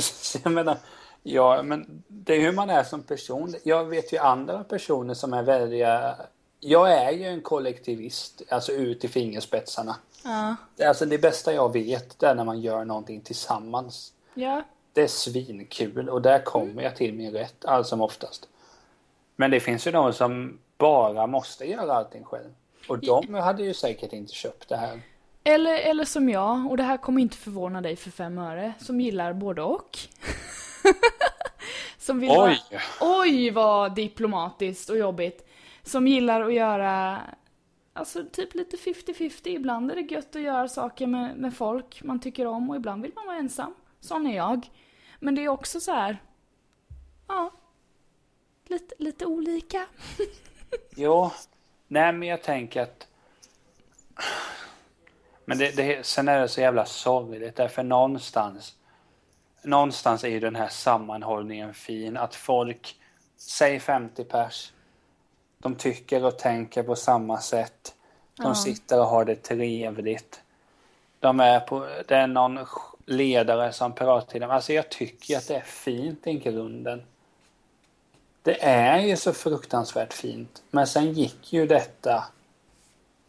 Så jag menar, ja men det är hur man är som person. Jag vet ju andra personer som är väldigt jag är ju en kollektivist, alltså ut i fingerspetsarna. Ja. Alltså det bästa jag vet det är när man gör någonting tillsammans. Ja. Det är svinkul och där kommer jag till min rätt allt som oftast. Men det finns ju de som bara måste göra allting själv. Och de hade ju säkert inte köpt det här. Eller, eller som jag, och det här kommer inte förvåna dig för fem öre, som gillar både och. som vill Oj! Vara, oj vad diplomatiskt och jobbigt. Som gillar att göra, alltså typ lite 50-50. Ibland är det gött att göra saker med, med folk man tycker om och ibland vill man vara ensam. Sån är jag. Men det är också så här, ja, lite, lite olika. Jo, nej men jag tänker att... Men det, det, sen är det så jävla sorgligt därför någonstans... Någonstans är ju den här sammanhållningen fin. Att folk, säg 50 pers, de tycker och tänker på samma sätt. De Ja. sitter och har det trevligt. De är på, det är någon ledare som pratar till dem. Alltså jag tycker att det är fint i grunden. Det är ju så fruktansvärt fint. Men sen gick ju detta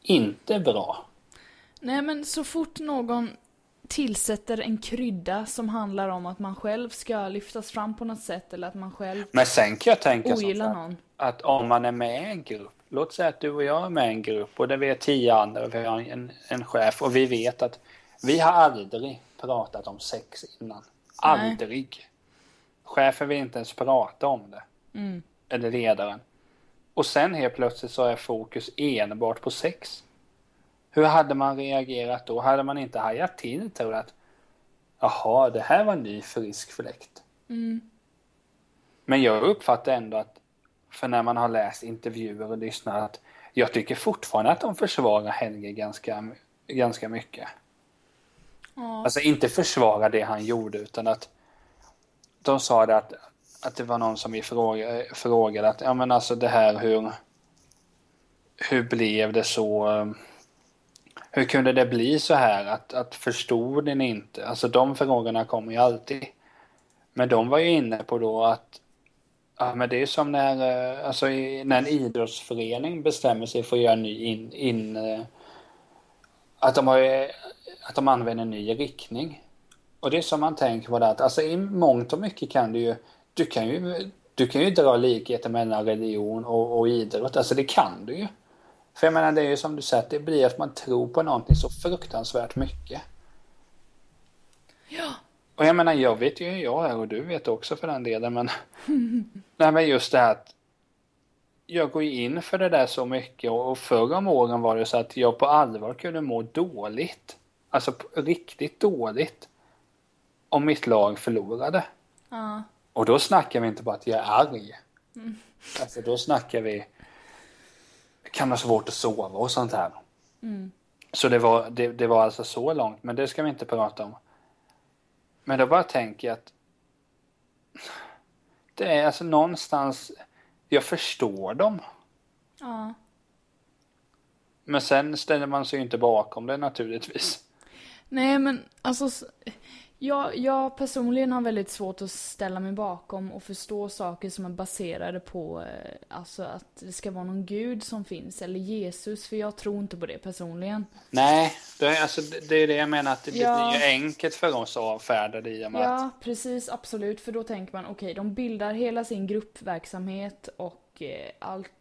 inte bra. Nej men så fort någon tillsätter en krydda som handlar om att man själv ska lyftas fram på något sätt eller att man själv Men sen kan jag tänka ogillar någon. att om man är med i en grupp. Låt säga att du och jag är med i en grupp och det vi är tio andra och vi har en, en chef och vi vet att vi har aldrig pratat om sex innan. Nej. Aldrig. Chefen vill inte ens prata om det. Mm. eller ledaren. Och sen helt plötsligt så är fokus enbart på sex. Hur hade man reagerat då? Hade man inte hajat till tror att jaha, det här var en ny frisk fläkt. Mm. Men jag uppfattar ändå att, för när man har läst intervjuer och lyssnat, att jag tycker fortfarande att de försvarar Helge ganska, ganska mycket. Ja. Alltså inte försvara det han gjorde utan att de sa det att, att det var någon som vi frågade att ja men alltså det här hur hur blev det så um, hur kunde det bli så här att, att förstod ni inte? Alltså de frågorna kommer ju alltid. Men de var ju inne på då att ja men det är som när, eh, alltså när en idrottsförening bestämmer sig för att göra en ny in, in eh, att de har att de använder en ny riktning. Och det är som man tänker på det att alltså i mångt och mycket kan du ju, du kan ju, du kan ju dra likheter mellan religion och, och idrott, alltså det kan du ju. För jag menar det är ju som du säger, att det blir att man tror på någonting så fruktansvärt mycket. Ja. Och jag menar jag vet ju hur jag är och du vet också för den delen men Nej men just det här att jag går ju in för det där så mycket och, och förr om åren var det så att jag på allvar kunde må dåligt. Alltså riktigt dåligt. Om mitt lag förlorade. Ja. Och då snackar vi inte bara att jag är arg. Alltså då snackar vi kan ha svårt att sova och sånt här. Mm. Så det var, det, det var alltså så långt, men det ska vi inte prata om. Men då bara tänker jag att det är alltså någonstans, jag förstår dem. Ja. Men sen ställer man sig ju inte bakom det naturligtvis. Nej men alltså, jag, jag personligen har väldigt svårt att ställa mig bakom och förstå saker som är baserade på eh, alltså att det ska vara någon gud som finns eller Jesus för jag tror inte på det personligen. Nej, det är, alltså, det det är det jag menar att det Ja. ju enkelt för oss att avfärda det i och med att Ja, precis, absolut. För då tänker man, okej, de bildar hela sin gruppverksamhet och eh, allt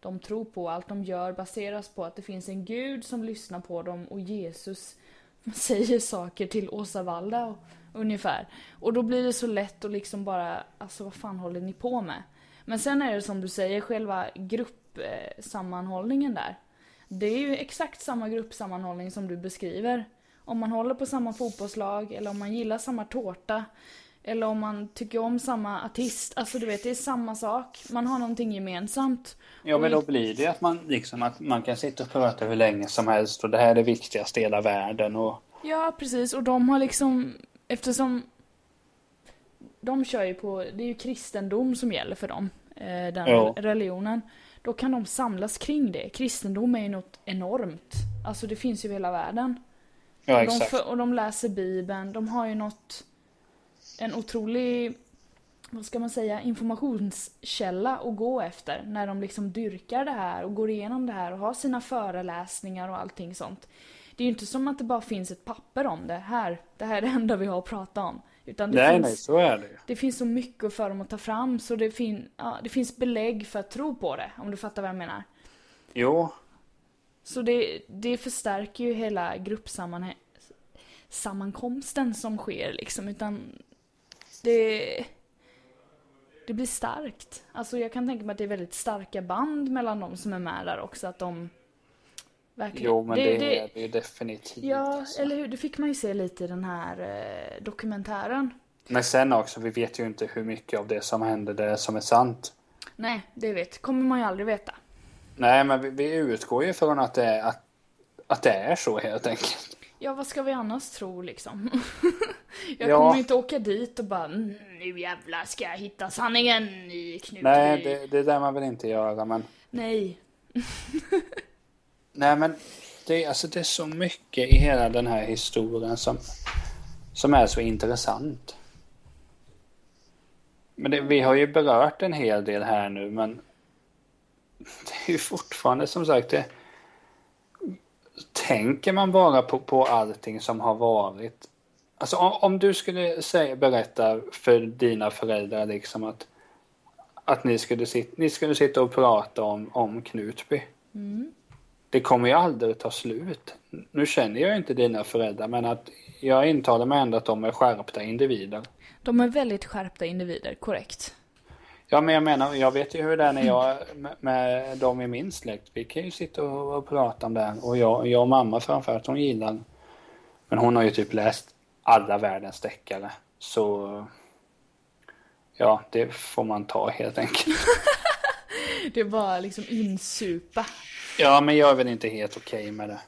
de tror på, allt de gör baseras på att det finns en gud som lyssnar på dem och Jesus säger saker till Åsa Valda och, ungefär. Och då blir det så lätt att liksom bara, alltså vad fan håller ni på med? Men sen är det som du säger, själva gruppsammanhållningen där. Det är ju exakt samma gruppsammanhållning som du beskriver. Om man håller på samma fotbollslag eller om man gillar samma tårta. Eller om man tycker om samma artist. Alltså du vet, det är samma sak. Man har någonting gemensamt. Ja, men då blir det att man liksom att man kan sitta och prata hur länge som helst och det här är det viktigaste i hela världen och Ja, precis. Och de har liksom, eftersom de kör ju på, det är ju kristendom som gäller för dem, eh, den Ja. religionen. Då kan de samlas kring det. Kristendom är ju något enormt. Alltså det finns ju i hela världen. ja de exakt. för, och de läser bibeln, de har ju något, en otrolig, vad ska man säga, informationskälla att gå efter. När de liksom dyrkar det här och går igenom det här och har sina föreläsningar och allting sånt. Det är ju inte som att det bara finns ett papper om det. Här, det här är det enda vi har att prata om. Utan det, Nej, finns, nej, så är det det finns så mycket för dem att ta fram så det, fin, ja, det finns belägg för att tro på det. Om du fattar vad jag menar. Jo, Så det, det förstärker ju hela gruppsammankomsten som sker liksom. Utan det, det blir starkt. Alltså jag kan tänka mig att det är väldigt starka band mellan de som är med där också. Att de verkligen... jo men det, är det ju definitivt. Ja, alltså. eller hur? Det fick man ju se lite i den här eh, dokumentären. Men sen också, vi vet ju inte hur mycket av det som hände det som är sant. Nej, det vet, kommer man ju aldrig veta. Nej, men vi, vi utgår ju från att det, är, att, att det är så helt enkelt. Ja, vad ska vi annars tro liksom? jag Ja. kommer inte åka dit och bara "Mm, nu jävlar ska jag hitta sanningen i Knutby. Nej, det, det där man vill inte göra, men Nej. Nej men det, är- alltså, det är så mycket i hela den här historien som, som är så intressant. Men det, vi har ju berört en hel del här nu men det är ju fortfarande som sagt det, Tänker man bara på, på allting som har varit Alltså om, om du skulle säga, berätta för dina föräldrar liksom att att ni skulle, sit, ni skulle sitta och prata om, om Knutby. Det kommer ju aldrig ta slut. Nu känner jag inte dina föräldrar men att jag intalar mig ändå att de är skärpta individer. De är väldigt skärpta individer, korrekt. Ja, men jag menar, jag vet ju hur det är när jag med, med dem i min släkt. Vi kan ju sitta och, och prata om det här. Och jag, jag och mamma framförallt, hon gillar Men hon har ju typ läst alla världens deckare. Så ja, det får man ta helt enkelt. Det är bara liksom insupa. Ja, men jag är väl inte helt okej med det.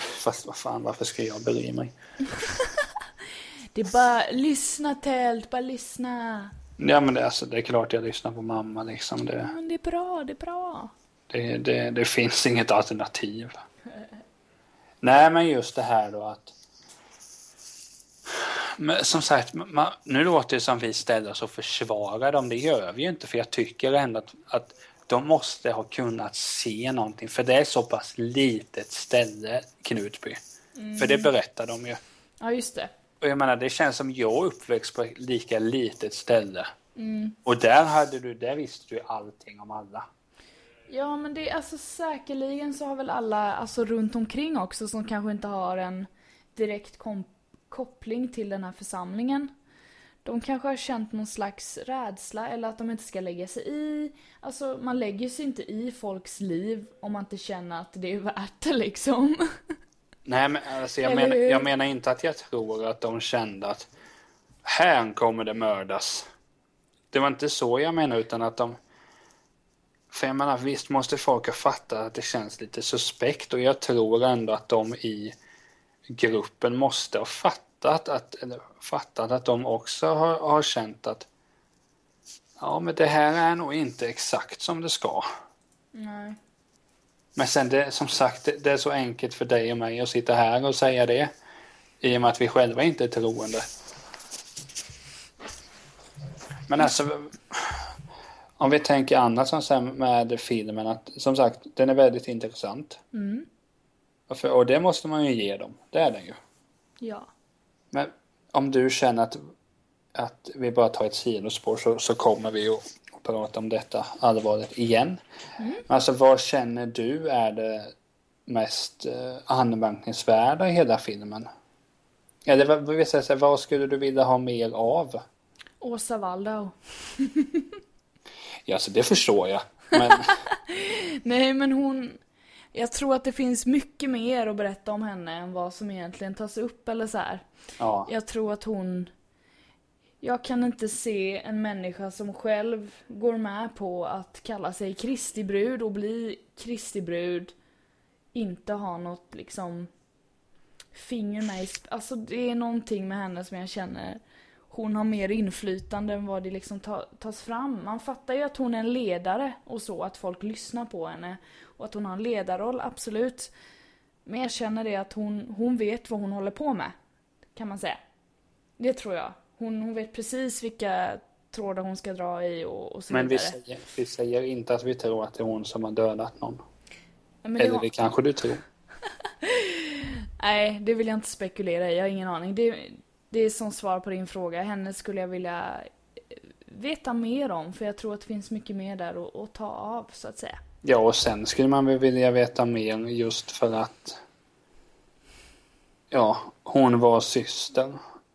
Fast vad fan, varför ska jag bry mig? Det är bara lyssna tält, bara lyssna. Ja, men det, alltså, det är klart jag lyssnar på mamma liksom. Det, Men det är bra, det är bra. det, det, det finns inget alternativ. Nej, men just det här då att men som sagt, man, nu låter det som vi ställer oss och försvarar dem. Det gör vi ju inte, för jag tycker ändå att, att de måste ha kunnat se någonting. För det är så pass litet ställe, Knutby. För det berättar de ju. Ja, just det. Och jag menar, det känns som jag är uppväxt på ett lika litet ställe. Och där hade du, där visste du allting om alla. Ja, men det är alltså säkerligen så har väl alla, alltså runt omkring också, som kanske inte har en direkt koppling till den här församlingen. De kanske har känt någon slags rädsla eller att de inte ska lägga sig i. Alltså, man lägger sig inte i folks liv om man inte känner att det är värt det liksom. Nej, men alltså jag, menar, jag menar inte att jag tror att de kände att här kommer det mördas. Det var inte så jag menar, utan att de... För jag menar, visst måste folk ha fattat att det känns lite suspekt och jag tror ändå att de i gruppen måste ha fattat att, fattat att de också har, har känt att ja, men det här är nog inte exakt som det ska. Nej. Men sen det, som sagt, det, är så enkelt för dig och mig att sitta här och säga det. I och med att vi själva inte är troende. Men alltså, om vi tänker annat som sen med filmen, att som sagt, den är väldigt intressant. Mm. Och, för, och det måste man ju ge dem, det är den ju. Ja. Men om du känner att, att vi bara tar ett sidospår så, så kommer vi att prata om detta allvarligt igen. Men alltså vad känner du är det mest eh, anmärkningsvärda i hela filmen? Eller vad, vill säga, vad skulle du vilja ha mer av? Åsa Waldau. Ja, alltså det förstår jag. Men Nej, men hon... Jag tror att det finns mycket mer att berätta om henne än vad som egentligen tas upp eller så här. ja, Jag tror att hon... Jag kan inte se en människa som själv går med på att kalla sig Kristi brud och bli Kristi brud inte ha något liksom finger med i sp- Alltså det är någonting med henne som jag känner hon har mer inflytande än vad det liksom ta, tas fram. Man fattar ju att hon är en ledare och så, att folk lyssnar på henne. Och att hon har en ledarroll, absolut. Men jag känner det att hon, hon vet vad hon håller på med. Kan man säga. Det tror jag. Hon, hon vet precis vilka trådar hon ska dra i och, och så men vi vidare. säger, vi säger inte att vi tror att det är hon som har dödat någon. Ja, det Eller har- det kanske du tror. Nej, det vill jag inte spekulera i. Jag har ingen aning. Det, det är som svar på din fråga. Henne skulle jag vilja eh, veta mer om. För jag tror att det finns mycket mer där att, att ta av, så att säga. Ja, och sen skulle man väl vilja veta mer just för att ja, hon var syster.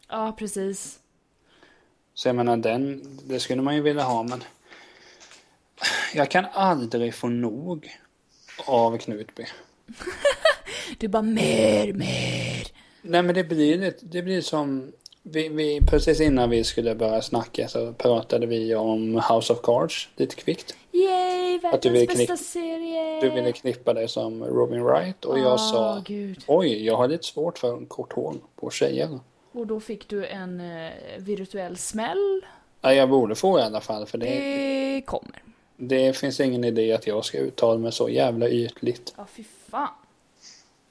Ja, precis. Så jag menar, den, det skulle man ju vilja ha, men jag kan aldrig få nog av Knutby. Du bara mer, mer. Nej, men det blir, lite- det blir som, vi, vi, precis innan vi skulle börja snacka så pratade vi om House of Cards lite kvickt. Yay, Att du världens vill bästa serie! Du ville knippa dig som Robin Wright och jag sa gud. Oj, jag har lite svårt för kort hår på tjejer. Och då fick du en eh, virtuell smäll. Nej, jag borde få i alla fall för det, Det kommer. det finns ingen idé att jag ska uttala mig så jävla ytligt. Ja, fy fan.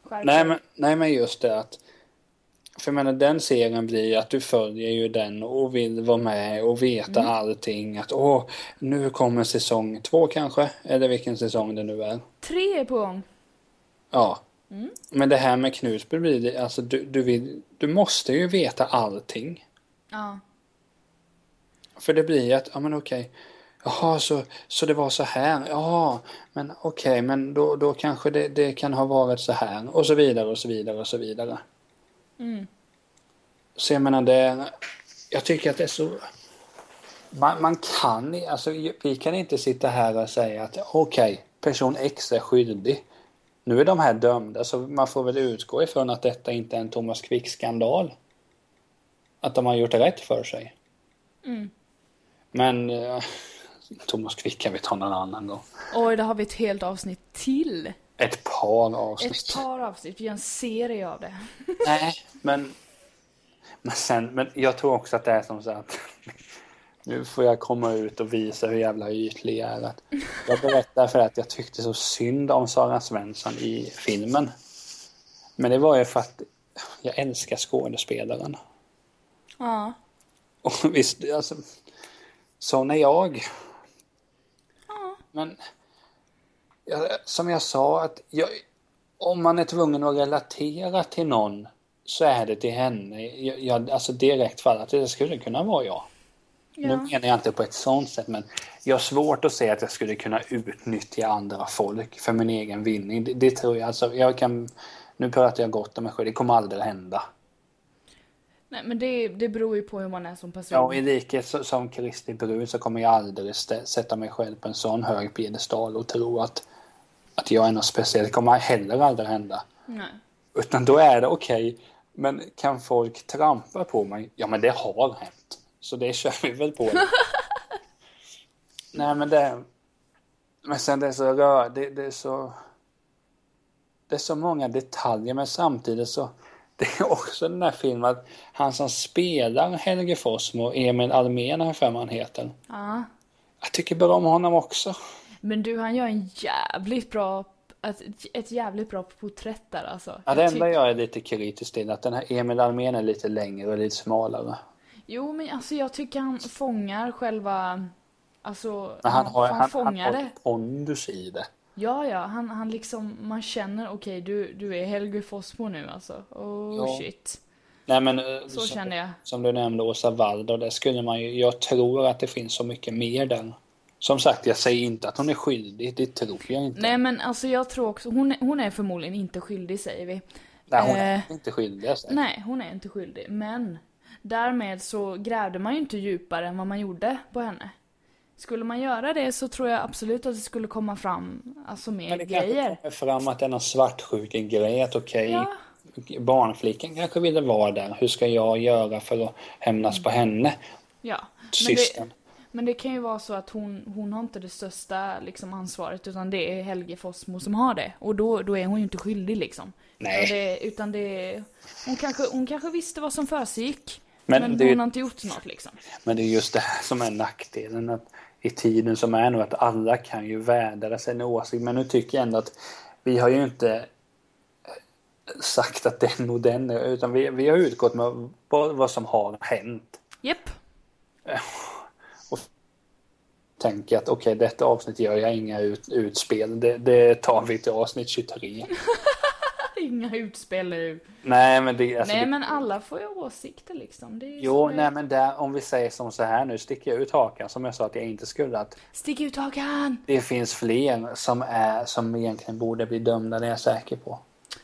Skärp Nej men, nej men just det att För jag menar den serien blir att du följer ju den och vill vara med och veta Mm. allting att åh nu kommer säsong två kanske eller vilken säsong det nu är. Tre är på gång. Ja. Mm. Men det här med Knutby blir det, alltså du, du vill, du måste ju veta allting. Ja. För det blir ju att, ja men okej. Jaha, så, så det var så här. Ja, men okej, men då, då kanske det, det kan ha varit så här. Och så vidare och så vidare och så vidare. Mm. Så jag menar det, jag tycker att det är så, man, man kan alltså vi kan inte sitta här och säga att okej, person X är skyldig. Nu är de här dömda så man får väl utgå ifrån att detta inte är en Thomas Quick-skandal. Att de har gjort rätt för sig. Mm. Men eh, Thomas Quick kan vi ta någon annan gång. Oj, där har vi ett helt avsnitt till. Ett par avsnitt. Ett par avsnitt, vi gör en serie av det. Nej, men, men sen, men jag tror också att det är som så att nu får jag komma ut och visa hur jävla ytlig jag är. Jag berättar för att jag tyckte så synd om Sara Svensson i filmen. Men det var ju för att jag älskar skådespelaren. Ja. Och visst, alltså, sån är jag. Ja. Men ja, som jag sa, att jag, om man är tvungen att relatera till någon så är det till henne. Jag, jag, alltså direkt för att det skulle kunna vara jag. Nu Ja. menar jag inte på ett sånt sätt, men jag har svårt att se att jag skulle kunna utnyttja andra folk för min egen vinning. Det, det tror jag. Alltså, jag kan, nu pratar jag gott om mig själv, det kommer aldrig hända. Nej, men det, det beror ju på hur man är som person. Ja, i likhet som Kristi brud så kommer jag aldrig sätta mig själv på en sån hög piedestal och tro att, att jag är något speciellt. Det kommer heller aldrig hända. Nej. Utan då är det okej, men kan folk trampa på mig? Ja, men det har hänt. Så det kör vi väl på. Nej, men det... Men sen det är så rör... Det, det är så... Det är så många detaljer, men samtidigt så... Det är också den där filmen att han som spelar Helge Fossmo, Emil Almen har för han heter. Ja. Jag tycker bra om honom också. Men du, han gör en jävligt bra, ett, ett jävligt bra porträtt där alltså. Ja, det enda jag är lite kritisk till är att den här Emil Almen är lite längre och lite smalare. Jo, men alltså jag tycker han fångar själva, alltså, Men han har, han, han fångar har det. pondus i det. Ja, ja, han, han liksom, man känner okej, du, du är Helge Fossmo nu alltså. Oh Ja. shit. Nej men eh, Så som, känner jag. som du nämnde Åsa Waldau, där skulle man ju, jag tror att det finns så mycket mer där. Som sagt, jag säger inte att hon är skyldig, det tror jag inte. Nej men alltså jag tror också, hon, är- hon är förmodligen inte skyldig säger vi. Nej, hon är eh, inte skyldig. Nej, hon är inte skyldig. Men därmed så grävde man ju inte djupare än vad man gjorde på henne. Skulle man göra det så tror jag absolut att det skulle komma fram alltså mer Men det kanske grejer. kommer fram att det är någon svartsjuk grej, att okej, Ja. barnflickan kanske ville vara där. Hur ska jag göra för att hämnas på henne? Ja. Men det, men det kan ju vara så att hon, hon har inte det största liksom, ansvaret utan det är Helge Fossmo som har det. Och då, då är hon ju inte skyldig liksom. Nej. Utan det, utan det hon, kanske, hon kanske visste vad som försiggick. Men Men, hon har inte gjort något liksom. Men det är just det här som är nackdelen. Att I tiden som är nu att alla kan ju vädra sin åsikt. Men nu tycker jag ändå att vi har ju inte eh, sagt att den och den är, utan vi, vi har utgått med vad, vad som har hänt. Japp. Tänker att okej, detta avsnitt gör jag inga ut, utspel. Det, det tar vi till avsnitt 23. Inga utspel nu. Nej, men det... Alltså, Nej det, men alla får ju åsikter liksom. Jo, det nej men där, om vi säger som så här nu, sticker jag ut hakan som jag sa att jag inte skulle. Att Stick ut hakan! det finns fler som, är, som egentligen borde bli dömda, det är jag säker på.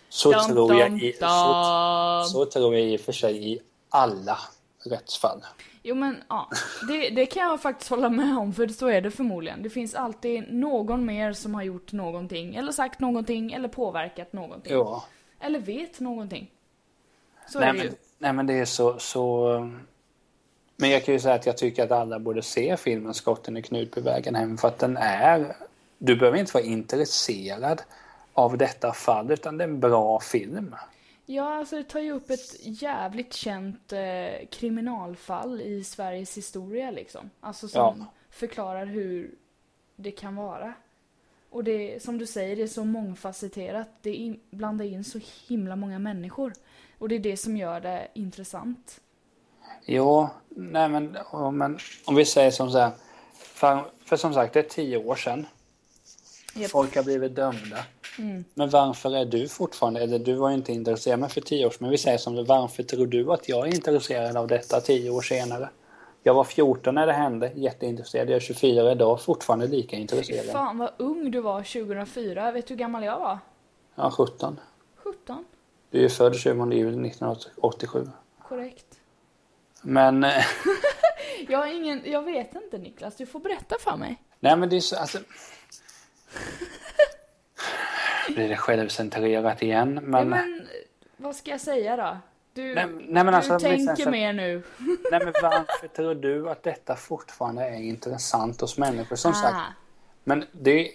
Så, Dum, tror, jag dum, i, så, dum. så tror jag i och för sig i alla rättsfall. Jo men ja, det, det kan jag faktiskt hålla med om för så är det förmodligen. Det finns alltid någon mer som har gjort någonting, eller sagt någonting, eller påverkat någonting. Ja. Eller vet någonting. Så Nej är det ju. men, nej men det är så, så... Men jag kan ju säga att jag tycker att alla borde se filmen Skotten i Knutbyvägen hem för att den är... Du behöver inte vara intresserad av detta fall utan det är en bra film. Ja, alltså det tar ju upp ett jävligt känt eh, kriminalfall i Sveriges historia liksom. Alltså som Ja. förklarar hur det kan vara. Och det, som du säger, det är så mångfacetterat. Det in, blandar in så himla många människor. Och det är det som gör det intressant. Jo, nej men, men om vi säger som så här. För, för som sagt, det är tio år sedan. Japp. Folk har blivit dömda. Mm. Men varför är du fortfarande, eller du var ju inte intresserad men för tio år sedan, men vi säger som det, varför tror du att jag är intresserad av detta tio år senare? Jag var 14 när det hände, jätteintresserad. Jag är 24 idag, fortfarande lika Fy intresserad. fan vad ung du var 2004. Vet du hur gammal jag var? Ja, 17. 17. Du är född 20 juli 1987. Korrekt. Men, eh, Jag har ingen, jag vet inte Niklas, du får berätta för mig. Nej men det är så, alltså... Blir det självcentrerat igen, men... Ja, men vad ska jag säga då? Du, Nej, nej, alltså, du tänker liksom- mer nu. Nej men varför tror du att detta fortfarande är intressant hos människor? Som sagt, Ah, men det...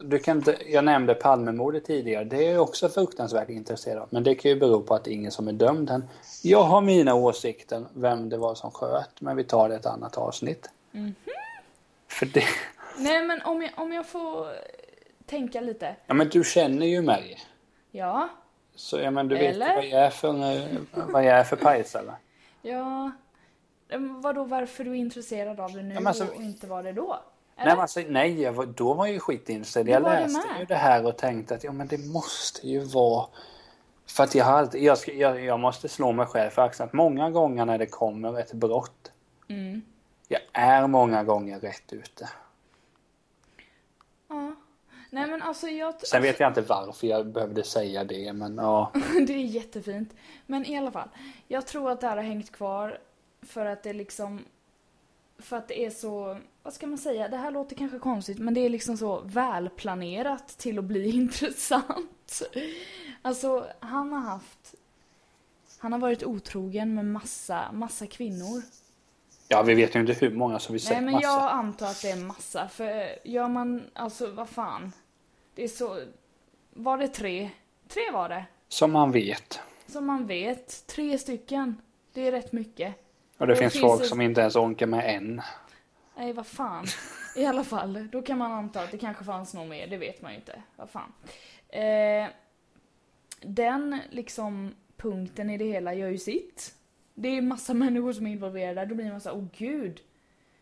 Du kan inte, jag nämnde Palmemordet tidigare. Det är jag också fruktansvärt intresserad av. Men det kan ju bero på att det är ingen som är dömd än. Jag har mina åsikter vem det var som sköt. Men vi tar det ett annat avsnitt. Mhm. För det... Nej men om jag, om jag får tänka lite. Ja men du känner ju mig. Ja, Så ja, men du vet Eller? vad jag är för, vad jag är för pajsare. ja. Men Vadå, varför du är intresserad av det nu Ja, alltså- och inte var det då? Nej, Eller? men alltså, nej jag var, då var jag ju skitinställd. Det Jag det läste med. ju det här och tänkte att ja, men det måste ju vara... För att jag har alltid, jag, ska, jag, jag måste slå mig själv för axeln att många gånger när det kommer ett brott, Mm. jag är många gånger rätt ute. Nej men alltså jag... Sen vet jag inte varför jag behövde säga det, men ja. det är jättefint. Men i alla fall. Jag tror att det här har hängt kvar för att det liksom... För att det är så... Vad ska man säga? Det här låter kanske konstigt men det är liksom så välplanerat till att bli intressant. Alltså, han har haft... Han har varit otrogen med massa, massa kvinnor. Ja, vi vet ju inte hur många som vi Nej säger men massa. jag antar att det är massa. För gör man, alltså vad fan. Det är så... Var det tre? Tre var det. Som man vet. Som man vet, tre stycken. Det är rätt mycket. Och det Då finns folk det- som inte ens orkar med en. Nej, vad fan. I alla fall, då kan man anta att det kanske fanns någon mer, det vet man ju inte. Vad fan. Eh, den liksom punkten i det hela gör ju sitt. Det är massa människor som är involverade, då blir man så här, åh gud.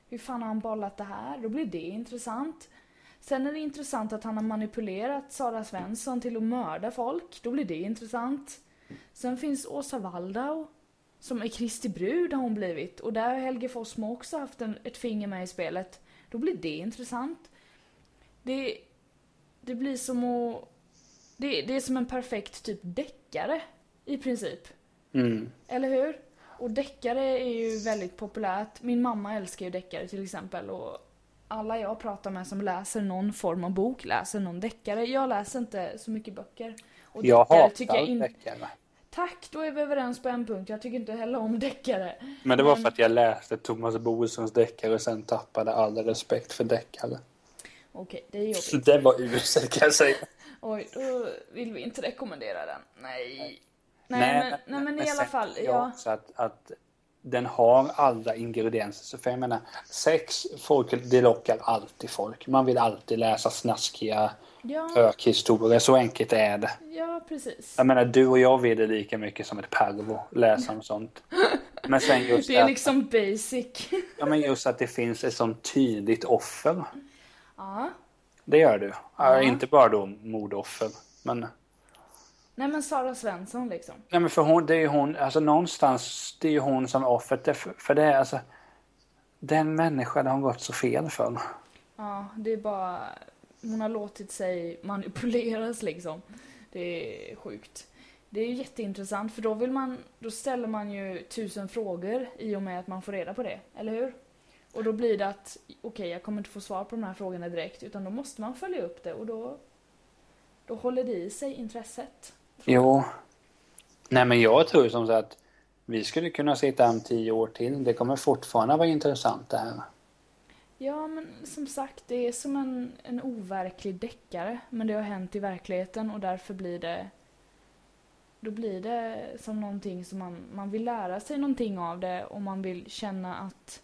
Hur fan har han bollat det här? Då blir det intressant. Sen är det intressant att han har manipulerat Sara Svensson till att mörda folk. Då blir det intressant. Sen finns Åsa Waldau. Som är Kristi brud har hon blivit. Och där har Helge Fossmo också haft en, ett finger med i spelet. Då blir det intressant. Det, det blir som att... Det, det är som en perfekt typ deckare. I princip. Mm. Eller hur? Och deckare är ju väldigt populärt. Min mamma älskar ju deckare till exempel. Och alla jag pratar med som läser någon form av bok läser någon deckare. Jag läser inte så mycket böcker. Och Jag deckare hatar in- deckare. Tack, då är vi överens på en punkt. Jag tycker inte heller om deckare. Men det var Men- för att jag läste Thomas Bodströms deckare och sen tappade all respekt för deckare. Okej, det är jobbigt. Så det var uselt kan jag säga. Oj, då vill vi inte rekommendera den. Nej. Nej, Nej, men, nej, men i alla fall. Ja. också att, att den har alla ingredienser. Så för jag menar, sex, folk, det lockar alltid folk. Man vill alltid läsa snaskiga Ja, ökhistorier. Så enkelt är det. ja, precis. Jag menar, du och jag vill det lika mycket som ett pervo läsa om sånt. Men sen just Det är att, liksom basic. ja, men just att det finns ett sånt tydligt offer. Ja. Det gör du. Ja. Inte bara då mordoffer. Men, Nej men Sara Svensson liksom. nej, men för hon, det är ju hon, alltså någonstans, det är ju hon som är offret. Det, för, för det är alltså, den människa det har gått så fel för. Ja, det är bara... Hon har låtit sig manipuleras liksom. Det är sjukt. Det är ju jätteintressant för då vill man... Då ställer man ju tusen frågor i och med att man får reda på det, eller hur? Och då blir det att, okej jag kommer inte få svar på de här frågorna direkt utan då måste man följa upp det och då... Då håller det i sig intresset. Jo. Nej men jag tror som sagt att vi skulle kunna sitta om tio år till. Det kommer fortfarande vara intressant det här. Ja, men som sagt, det är som en, en overklig deckare. Men det har hänt i verkligheten och därför blir det... Då blir det som någonting som man, man vill lära sig någonting av det och man vill känna att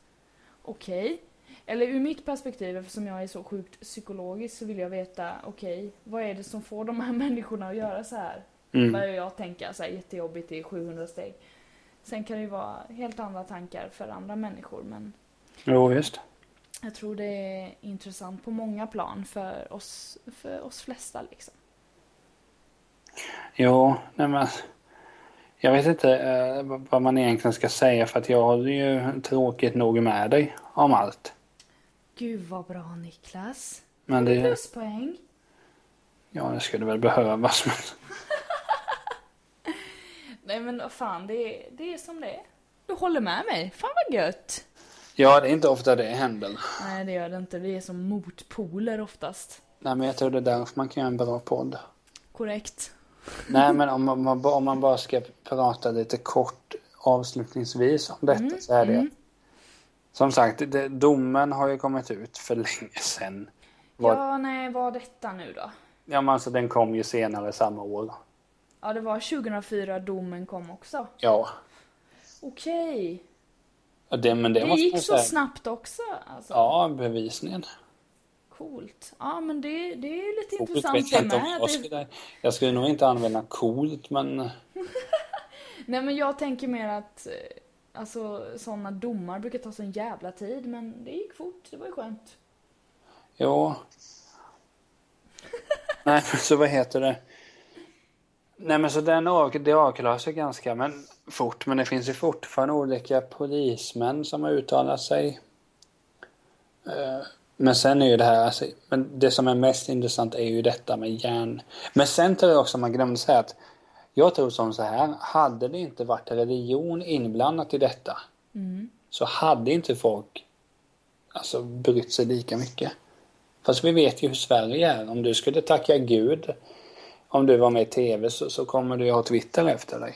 okej. Eller ur mitt perspektiv, eftersom jag är så sjukt psykologisk, så vill jag veta okej, vad är det som får de här människorna att göra så här? Mm. Börjar jag tänka så här jättejobbigt i 700 steg. Sen kan det ju vara helt andra tankar för andra människor, men Jo visst. jag tror det är intressant på många plan för oss, för oss flesta liksom. Jo, nej men. Jag vet inte eh, vad- man egentligen ska säga för att jag har ju tråkigt nog med dig om allt. Gud vad bra Niklas. Men det, Pluspoäng. ja, det skulle väl behövas. Men, Nej men fan, det är, det är som det är. Du håller med mig. Fan vad gött. Ja, det är inte ofta det händer. Nej, det gör det inte. Det är som motpoler oftast. Nej, men jag tror det är därför man kan göra en bra podd. Korrekt. Nej, men om man, bara- om man bara ska prata lite kort avslutningsvis om detta så är det Som sagt, det, domen har ju kommit ut för länge sedan. Vad- Ja, nej, vad detta nu då? Ja, men alltså den kom ju senare samma år. Ja, det var 2004 domen kom också. Ja, Okej. och det, men det, Det gick så säga. snabbt också. Alltså. Ja, bevisningen. Coolt. Ja, men det, det är lite Coolt intressant det med. jag skulle, jag skulle nog inte använda coolt, men nej, men jag tänker mer att eh, alltså, sådana domar brukar ta sån jävla tid, men det gick fort. Det var ju skönt. jo. Nej, så vad heter det? Nej, men så den det avklaras ju ganska men, fort, men det finns ju fortfarande olika polismän som har uttalat sig. Eh, Men sen är ju det här, alltså, men det som är mest intressant är ju detta med järn. Men sen tror jag också man glömde säga att jag tror som så här, hade det inte varit religion inblandat i detta så hade inte folk alltså, brytt sig lika mycket. Fast vi vet ju hur Sverige är. Om du skulle tacka Gud om du var med i TV så, så kommer du ju ha Twitter efter dig.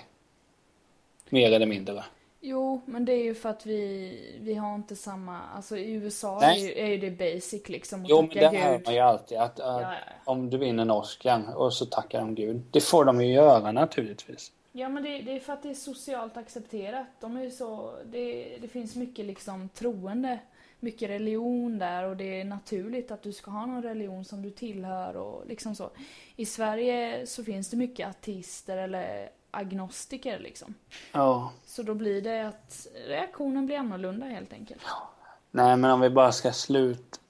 Mer eller mindre. Jo, men det är ju för att vi, vi har inte samma, alltså i USA är ju, är ju det basic liksom. Jo, men det hör man ju alltid. Att, att ja, ja. Om du vinner en Oscar och så tackar de Gud. Det får de ju göra naturligtvis. Ja men det, det är för att det är socialt accepterat. De är ju så, det, det finns mycket liksom troende, mycket religion där och det är naturligt att du ska ha någon religion som du tillhör och liksom så. I Sverige så finns det mycket ateister eller agnostiker liksom. Ja. Så då blir det att reaktionen blir annorlunda helt enkelt. Nej, men om vi bara ska slut...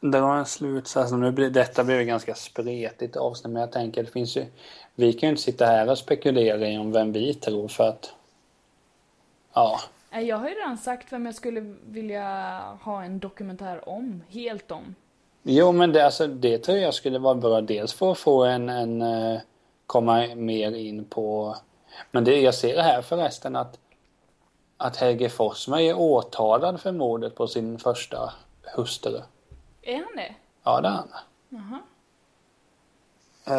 dra en slutsats. Nu blir, detta blir ganska spretigt avsnitt, men jag tänker det finns ju... Vi kan ju inte sitta här och spekulera i om vem vi tror för att... Ja. Jag har ju redan sagt vem jag skulle vilja ha en dokumentär om, helt om. Jo, men det, alltså, det tror jag skulle vara bra. Dels för att få en... en eh, komma mer in på... Men det, jag ser här förresten att att Helge Forsberg är åtalad för mordet på sin första hustru. Är han det? Ja, det är han. Jaha.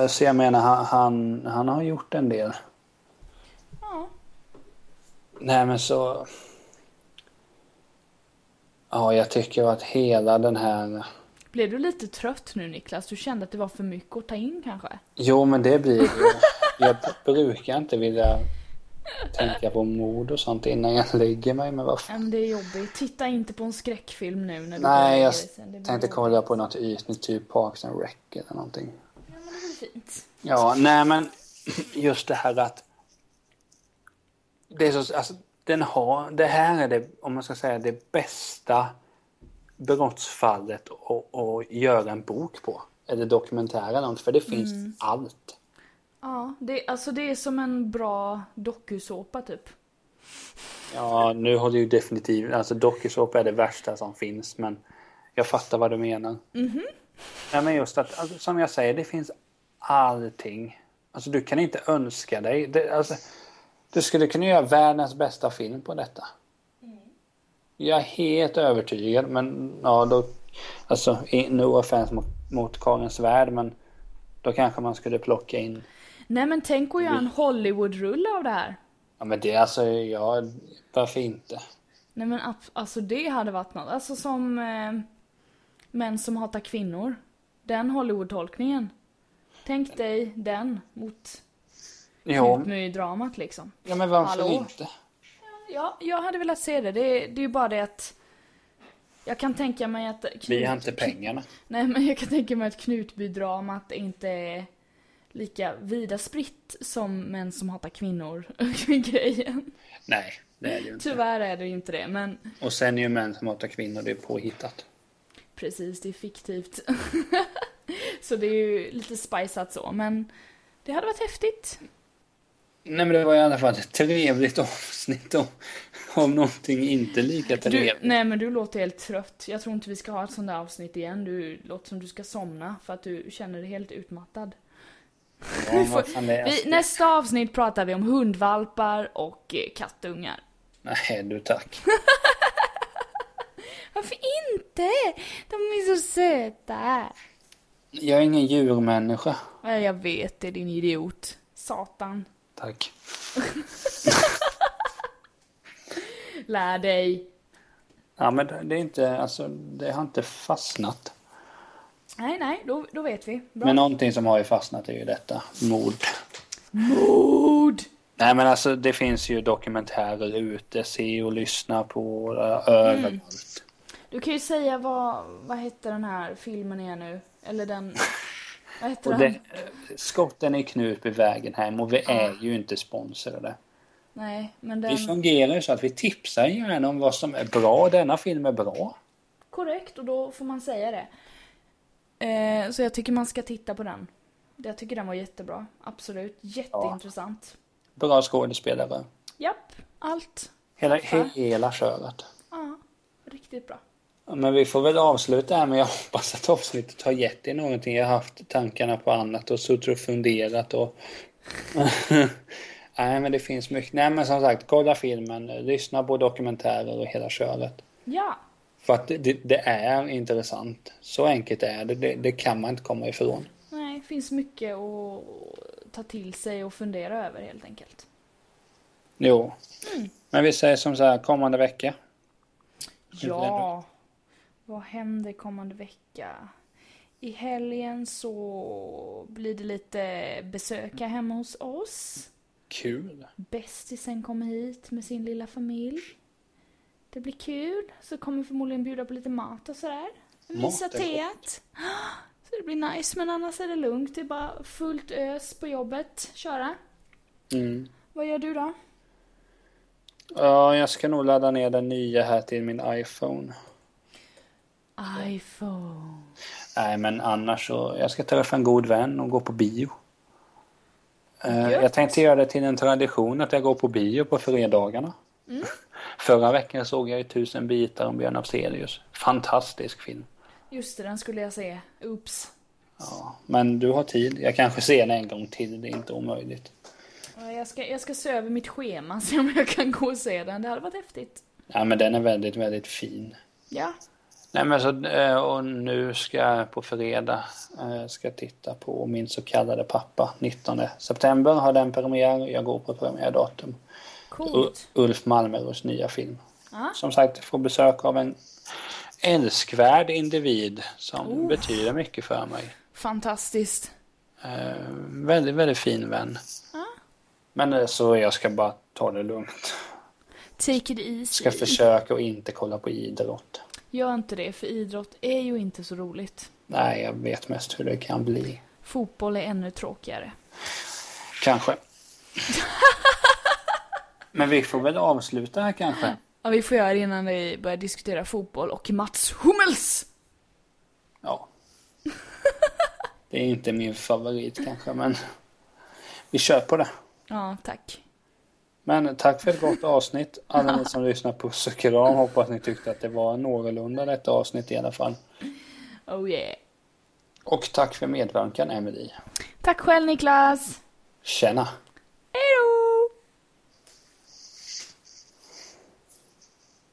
Eh, Så jag menar, han, han, han har gjort en del. Ja. Nej, men så... Ja, jag tycker att hela den här... Blev du lite trött nu Niklas? Du kände att det var för mycket att ta in kanske? Jo, men det blir ju... Jag brukar inte vilja tänka på mord och sånt innan jag lägger mig, men vad fan. Det är jobbigt. Titta inte på en skräckfilm nu när du Nej, jag. Det tänkte jobbigt. kolla på något ytligt, typ Parks and Rec eller någonting. Ja, men det blir fint. Ja, nej men just det här att det är så, alltså, den har, det här är det, om man ska säga det bästa brottsfallet att, göra en bok på. Eller dokumentär eller något, för det finns allt. Ja, det, alltså det är som en bra dokusåpa typ. Ja, nu har du ju definitivt, alltså dokusåpa är det värsta som finns, men jag fattar vad du menar. Nej, men just att, alltså, som jag säger, det finns allting. Alltså du kan inte önska dig, det, alltså, du skulle kunna göra världens bästa film på detta. Jag är helt övertygad, men ja då, alltså no offense mot, mot Karin Svärd, men då kanske man skulle plocka in Nej men tänk att göra en Hollywood-rulle av det här. Ja men det alltså, ja, varför inte? Nej men alltså det hade varit något. Alltså som eh, Män som hatar kvinnor. Den Hollywood-tolkningen. Tänk dig den mot Jo, Knutmydramat liksom. ja men varför Hallå? inte? Ja, jag hade velat se det. Det, är- det är ju bara det att jag kan tänka mig att... Vi har inte pengarna. Nej, men jag kan tänka mig att Knutbydramat inte är lika vida spritt som Män som hatar kvinnor grejen. Nej, det är det ju inte. Tyvärr är det ju inte det, men Och sen är ju män som hatar kvinnor, det är påhittat. precis, det är fiktivt. så det är ju lite spiceat så, men det hade varit häftigt. Nej men det var i alla fall ett trevligt avsnitt om, om någonting inte lika Du, trevligt. nej men du låter helt trött. Jag tror inte vi ska ha ett sånt där avsnitt igen. Du låter som du ska somna för att du känner dig helt utmattad. Ja, är. Vi, nästa avsnitt pratar vi om hundvalpar och eh, kattungar. Nej du tack. Varför inte? De är så söta. Jag är ingen djurmänniska. Ja, jag vet det, din idiot. Satan. Tack. Lär dig. Ja, men det är inte, alltså, det har inte fastnat. Nej, nej, då, då vet vi. Bra. Men någonting som har ju fastnat är ju detta, mord. Mord! Nej men alltså det finns ju dokumentärer ute, se och lyssna på uh, överallt. Du kan ju säga vad, vad hette den här filmen är nu? Eller den... Vad heter Och det, skotten är Knutby vägen hem och vi är ju inte sponsrade. Nej, men Vi den... fungerar ju så att vi tipsar gärna om vad som är bra. Denna film är bra. Korrekt, och då får man säga det. Eh, så jag tycker man ska titta på den. Jag tycker den var jättebra. Absolut. Jätteintressant. Bra skådespelare. Japp, allt. Hela, hela köret. Ja, riktigt bra. Men vi får väl avsluta här men jag hoppas att avsnittet har gett er någonting. Jag har haft tankarna på annat och suttit och funderat och... Nej men det finns mycket. Nej men som sagt, kolla filmen, lyssna på dokumentärer och hela köret. Ja, För att det, det, det är intressant. Så enkelt är det. det. Det kan man inte komma ifrån. nej, finns mycket att ta till sig och fundera över helt enkelt. Jo. Men vi säger som så här, kommande vecka. Ja, vad händer kommande vecka? I helgen så blir det lite besöka hemma hos oss. Kul. Bästisen kommer hit med sin lilla familj. Det blir kul. Så kommer förmodligen bjuda på lite mat och sådär. Visa teet. Så det blir nice, men annars är det lugnt. Det är bara fullt ös på jobbet. Köra. Mm. Vad gör du då? Ja, jag ska nog ladda ner den nya här till min iPhone. iPhone. Nej, men annars så, jag ska träffa en god vän och gå på bio. Gött. jag tänkte göra det till en tradition att jag går på bio på fredagarna. Mm. Förra veckan såg jag ju Tusen bitar om Björn Afzelius. Fantastisk film. Just det, den skulle jag se. Oops. Ja, men du har tid. Jag kanske ser den en gång till. Det är inte omöjligt. Ja, Jag ska, jag ska se över mitt schema, se om jag kan gå och se den. Det hade varit häftigt. Ja, men den är väldigt, väldigt fin. Ja. Nej men så, eh, och nu ska jag på fredag eh, ska titta på min så kallade pappa. 19 september har den premiär. Jag går på premiärdatum. Coolt. Ulf Malmros nya film. Ja. Som sagt, får besök av en älskvärd individ som Oh. betyder mycket för mig. Fantastiskt. Eh, väldigt, väldigt fin vän. Ja. Men eh, så jag ska bara ta det lugnt. Take it easy. Ska försöka att inte kolla på idrott. Gör inte det, för idrott är ju inte så roligt. Nej, jag vet mest hur det kan bli. Fotboll är ännu tråkigare. Kanske. Men vi får väl avsluta här kanske. Ja, vi får göra det innan vi börjar diskutera fotboll och Mats Hummels! Ja. Det är inte min favorit kanske, men vi kör på det. Ja, tack. Men tack för ett gott avsnitt. Alla ni som lyssnar, och kram. Hoppas ni tyckte att det var någorlunda detta avsnitt i alla fall. Oh yeah. Och tack för medverkan, Emily. Tack själv Niklas! Tjena!